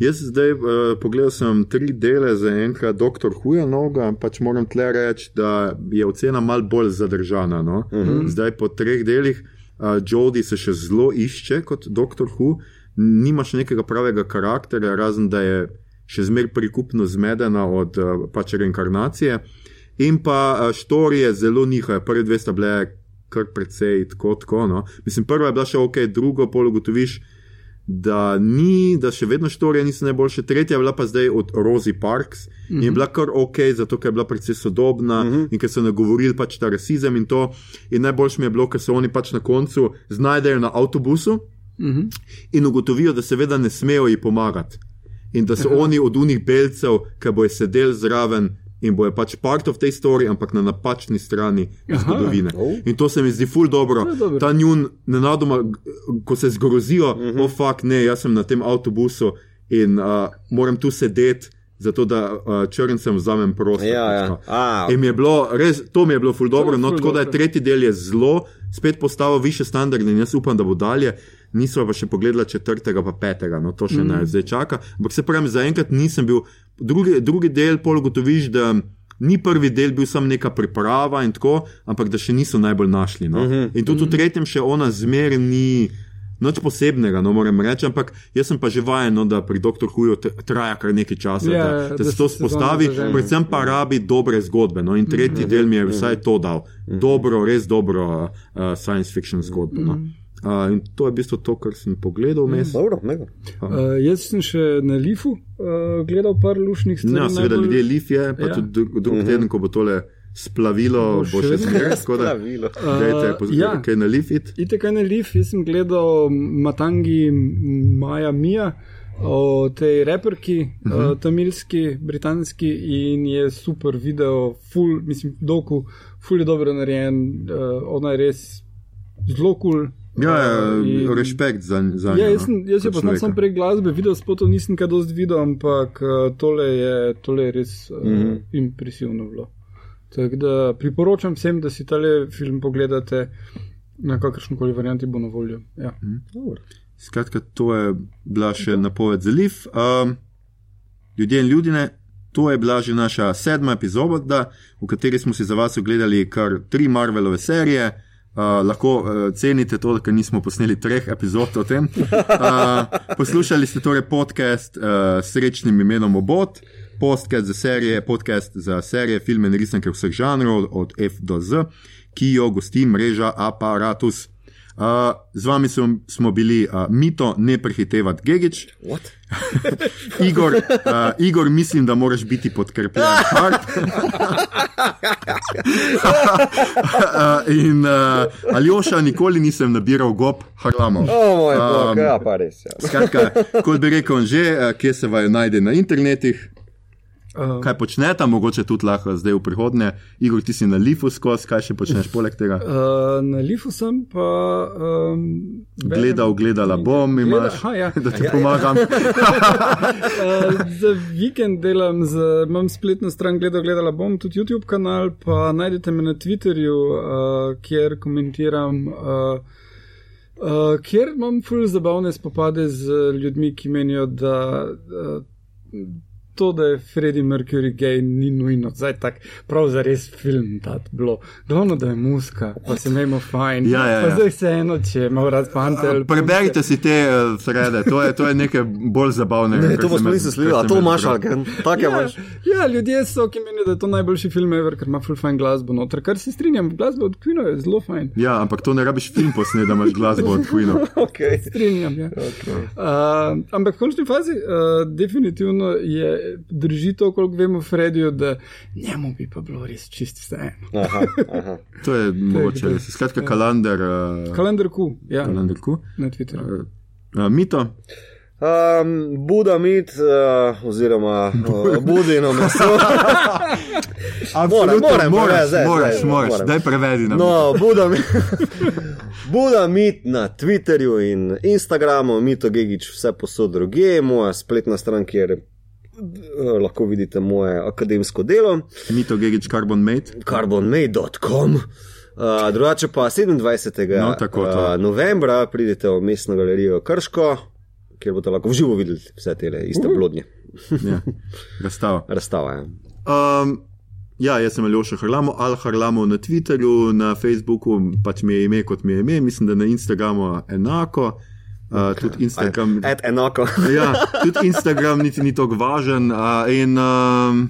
jaz zdaj uh, pogledal sem tri dele za enkrat doktor Huja noga, pač moram tle reči, da je ocena mal bolj zadržana. No? Uh mhm. -huh. Zdaj po treh delih uh, Jodi se še zelo išče kot doktor Hu, nima še nekega pravega karakterja, razen da je še zmer prikupno zmedena od uh, pač reinkarnacije. In pa uh, štorije zelo nihajo, prve dve sta bile kar precej tako, tako. No? Mislim, prva je bila še ok, drugo pol ugotoviš da ni, da še vedno štorije niso najboljše. Tretja je bila pa zdaj od Rosie Parks mm -hmm. in je mhm. bila kar ok, zato ker je bila precej sodobna mm -hmm. in ker so nagovorili pač ta rasizem in to. In najboljše mi je bilo, ker se oni pač na koncu znajdejo na avtobusu mm -hmm. in ugotovijo, da seveda ne smejo ji pomagati. In da so Aha. oni od unih belcev, ki bojo sedeli zraven, in bojo pač part of tej story, ampak na napačni strani Aha, zgodovine. Oh. In to se mi zdi ful dobro. dobro. Ta njun, nenadoma, ko se zgrozijo, uh -huh. oh, fuck, ne, jaz sem na tem avtobusu in uh, moram tu sedeti. Zato, da uh, črncem vzamem prostor. Ja, ja. A, okay. mi bilo, res, to mi je bilo ful dobro, no, tako da je tretji del je zelo, spet postavil više standarde in jaz upam, da bo dalje. Nismo pa še pogledali četrtega, pa petega, no to še mm. ne zdaj čaka. Ampak se pravi, zaenkrat nisem bil drugi, drugi del pol gotoviš, da ni prvi del bil samo neka priprava in tako, ampak da še niso najbolj našli. No? Uh mhm. -huh. In tudi v mhm. tretjem še ona zmer ni. Noč posebnega, no moram reči, ampak jaz sem pa že vajen, no, da pri doktor Huju traja kar nekaj časa, yeah, da, da, da se to spostavi, predvsem pa rabi dobre zgodbe. No, in tretji mm -hmm. del mi je vsaj to dal. Mm -hmm. Dobro, res dobro uh, science fiction zgodbo. No. Mm -hmm. Uh, in to je v bistvu to, kar sem pogledal. Mm. Dobro, uh, jaz sem še na Lifu uh, gledal par lušnih stvari. Ja, seveda, ljudje Lif je, pa ja. tudi drug, drug mm -hmm. teden, ko bo tole splavilo Bo bo še zmeraj, tako da Pravilo. dajte Uh, ja. kaj na lifit. Itek na Leaf, jaz sem gledal Matangi Maja Mija o tej reperki, uh -huh. uh, tamilski, britanski in je super video, full, mislim, doku, full je dobro narejen, uh, ona je res zelo kul. Cool. Ja, ja, Uh, in- respekt za, za Ja, jaz, sem, jaz jo poznam človeka. samo prek glasbe, video spotov nisem kaj dosti videl, ampak uh, tole je, tole je res uh, mm. -hmm. impresivno bilo. Tako da priporočam vsem, da si tale film pogledate na kakršen koli varianti bo na voljo. Ja. Dobro. Skratka, to je bila še napoved za Liv. Um, ljudje in ljudje, to je bila že naša sedma epizoda, v kateri smo si za vas ogledali kar tri Marvelove serije. Uh, lahko uh, cenite to, ker nismo posneli treh epizod o tem. Uh, poslušali ste torej podcast uh, s srečnim imenom Obot, podcast za serije, podcast za serije, filme in risanke vseh žanrov, od F do Z, ki jo gosti mreža Apparatus. Uh, z vami smo, smo bili uh, Mito, ne prehitevati Gigič? Igor, uh, Igor, mislim, da moraš biti podkrepljen. Uh, in uh, Aljoša, nikoli nisem nabiral gob, harlamov. O moj bog, Um, ja, pa res. Ja. Skratka, kot bi rekel, že, uh, kje se vaju najde na internetih, Uh, kaj počnete, mogoče tudi lahko zdaj v prihodnje. Igor, ti si na lifu skozi, kaj še počneš poleg tega? uh, na Lifu sem pa. Um, Gledal, gledala bom, imaš, Aha, ja. da ti pomagam. Uh, za vikend delam, z, imam spletno stran, gledal, gledala bom tudi YouTube kanal, pa najdete me na Twitterju, uh, kjer komentiram. Uh, Uh, ker imam ful zabavne spopade z ljudmi, ki menijo, da uh, to, da je Freddie Mercury gay, ni nujno. Zdaj tak prav za res film tat bilo. Glavno, da je muska, pa se imamo fajn. Ja, ja, Pa ja. zdaj vseeno, če malo rad fante. ali Preberite si te uh, threade, to je, to je nekaj bolj zabavnega. Ne, to pa nisem kar sledil, a to imaš. Alken, tako Ja, imaš. ja, ljudje so, ki menijo, da je to najboljši film ever, ker ima full fajn glasbo noter. Kar se strinjam, glasba od Queen je zelo fajn. Ja, ampak to ne rabiš film posnet, da imaš glasbo od Queenov. Okay. Strinjam, ja. okay. uh, ampak v končni fazi uh, definitivno je drži to, koliko vemo Frediju, da njemu bi pa bilo res čist vseeno. Aha, aha. To je mogoče res. Skratka, kalendar. Uh, Kalendar Q, ja, kalendar ku. na Twitterju. Uh, mito, Um, Buda mit, uh, oziroma uh, budino meso. Moram, moram, moraš, ja, zdaj, moraš, zdaj, moraš, moram. daj prevedi nam. No, Buda mit, Buda mit na Twitterju in Instagramu, Mito Gigič, vse posod druge, moja spletna stran, kjer uh, lahko vidite moje akademsko delo, Mito Gigič Carbon Mate. carbonmade.com. Uh, drugače pa 27. No, tako, to. uh, novembra pridete v mestno galerijo Krško, kjer boste lahko v živo videli vse te iste blodnje. Ja, razstava. Razstava je. Um, ja, jaz sem Aljoša Harlamo, Al Harlamo na Twitterju, na Facebooku pač mi je ime kot mi je ime, mislim, da na Instagramu enako. Uh, tudi Instagram. Et enako. Ja, tudi Instagram niti ni tako važen. Uh, in, um,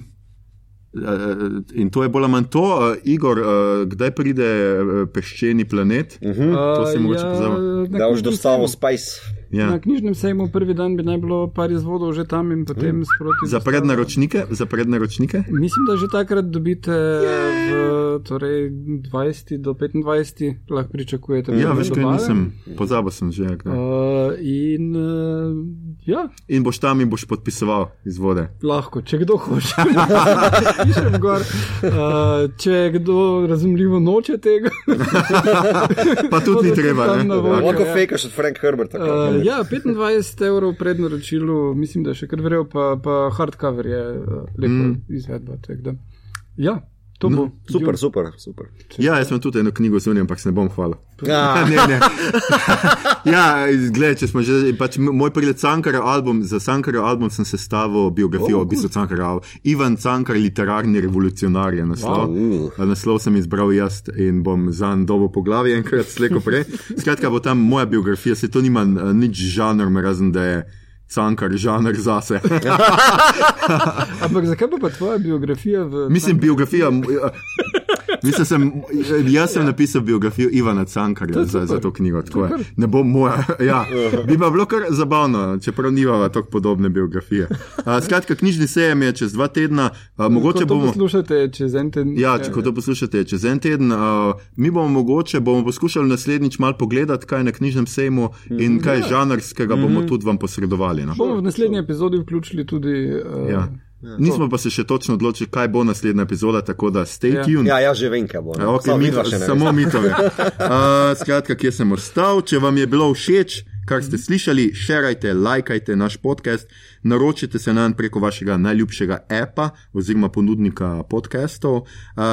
uh, in to je bolj ali manj to. Uh, Igor, uh, kdaj pride uh, peščeni planet? Uh -huh. To si mogoče pozabil. Da boš dostavo Spice. Ja. Na knjižnem sejmu prvi dan bi naj bilo par izvodov že tam in potem sproti. Za prednaročnike, za prednaročnike. Mislim, da že takrat dobite v torej, 20 do 25, lahko pričakujete. Ja, veš, kaj nisem, pozabil sem že. Uh, in uh, ja, In boš tam in boš podpisoval izvode. lahko, če kdo hoče. Pišem gor. Uh, če kdo razumljivo noče tega. Pa tudi ni treba. Lahko ja. fejkaš od Frank Herberta. Uh, ja, 25 evrov pred naročilu, mislim, da je še kar verjel, pa, pa hardcover je uh, lepo Mm. izvedba. tako da. Ja, to No, bo. Super, super, super. Ja, jaz sem tudi eno knjigo zunaj, ampak se ne bom hvalil. Ja. ne, ne. ja, gledaj, če smo že, pač moj priled Cankarjev album, za Cankarjev album sem sestavil biografijo, Oh, v bistvu Cankarjev, Ivan Cankar, literarni revolucionar je naslov. Wow. Naslov sem izbral jaz in bom za dobo poglavje enkrat sleko prej. Skratka, bo tam moja biografija, se to nima eh, nič žanr, razen da je Cankar žanr zase. Ampak zakaj pa, pa tvoja biografija v. Mislim, biografija. Eh, Mislim, sem, jaz sem ja. napisal biografijo Ivana Cankarja za, za to knjigo. Ne bo moja. Ja, bi pa bilo kar zabavno, čeprav nimamo tako podobne biografije. Uh, skratka, knjižni sejem je čez dva tedna. Uh, mogoče bomo. Poslušate čez en teden. Ja, če to poslušate čez en teden. Uh, mi bomo mogoče bomo poskušali naslednjič mal pogledati, kaj je na knjižnem sejmu in kaj ja. žanrskega bomo -hmm. tudi vam posredovali. No? Bomo v naslednji epizodi vključili tudi. Uh, ja. Ja, Nismo pa se še točno odločili, kaj bo naslednja epizoda, tako da stay ja. tuned. Ja, ja, že vem, kaj bo. Okay, samo mi, samo mi to vemo. Uh, skratka, kje sem ostal, če vam je bilo všeč kar ste slišali, širite, lajkajte naš podcast, naročite se nam preko vašega najljubšega appa oziroma ponudnika podcastov. Uh,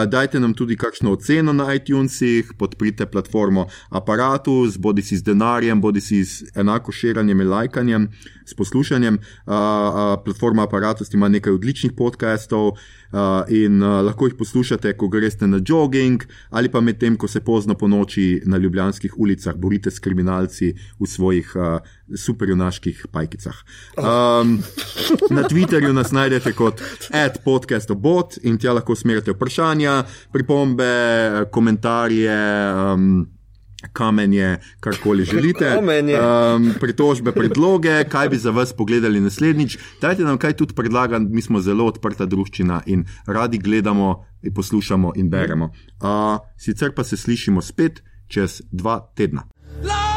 dajte nam tudi kakšno oceno na iTunesih, podprite platformo Apparatus, bodi si z denarjem, bodi si z enako širanjem in lajkanjem, s poslušanjem. Uh, uh, platforma Apparatus ima nekaj odličnih podcastov. Uh, in uh, lahko jih poslušate, ko greste na jogging ali pa medtem, ko se pozno po noči na ljubljanskih ulicah borite s kriminalci v svojih uh, superjunaških pajkicah. Um, na Twitterju nas najdete kot adpodcastobot in tja lahko smerite vprašanja, pripombe, komentarje. Um, kamenje, karkoli želite. Um, pritožbe, predloge, kaj bi za vas pogledali naslednjič. Dajte nam kaj tudi predlagati, mi smo zelo odprta družščina in radi gledamo, in poslušamo in beremo. Uh, sicer pa se slišimo spet čez dva tedna. Love!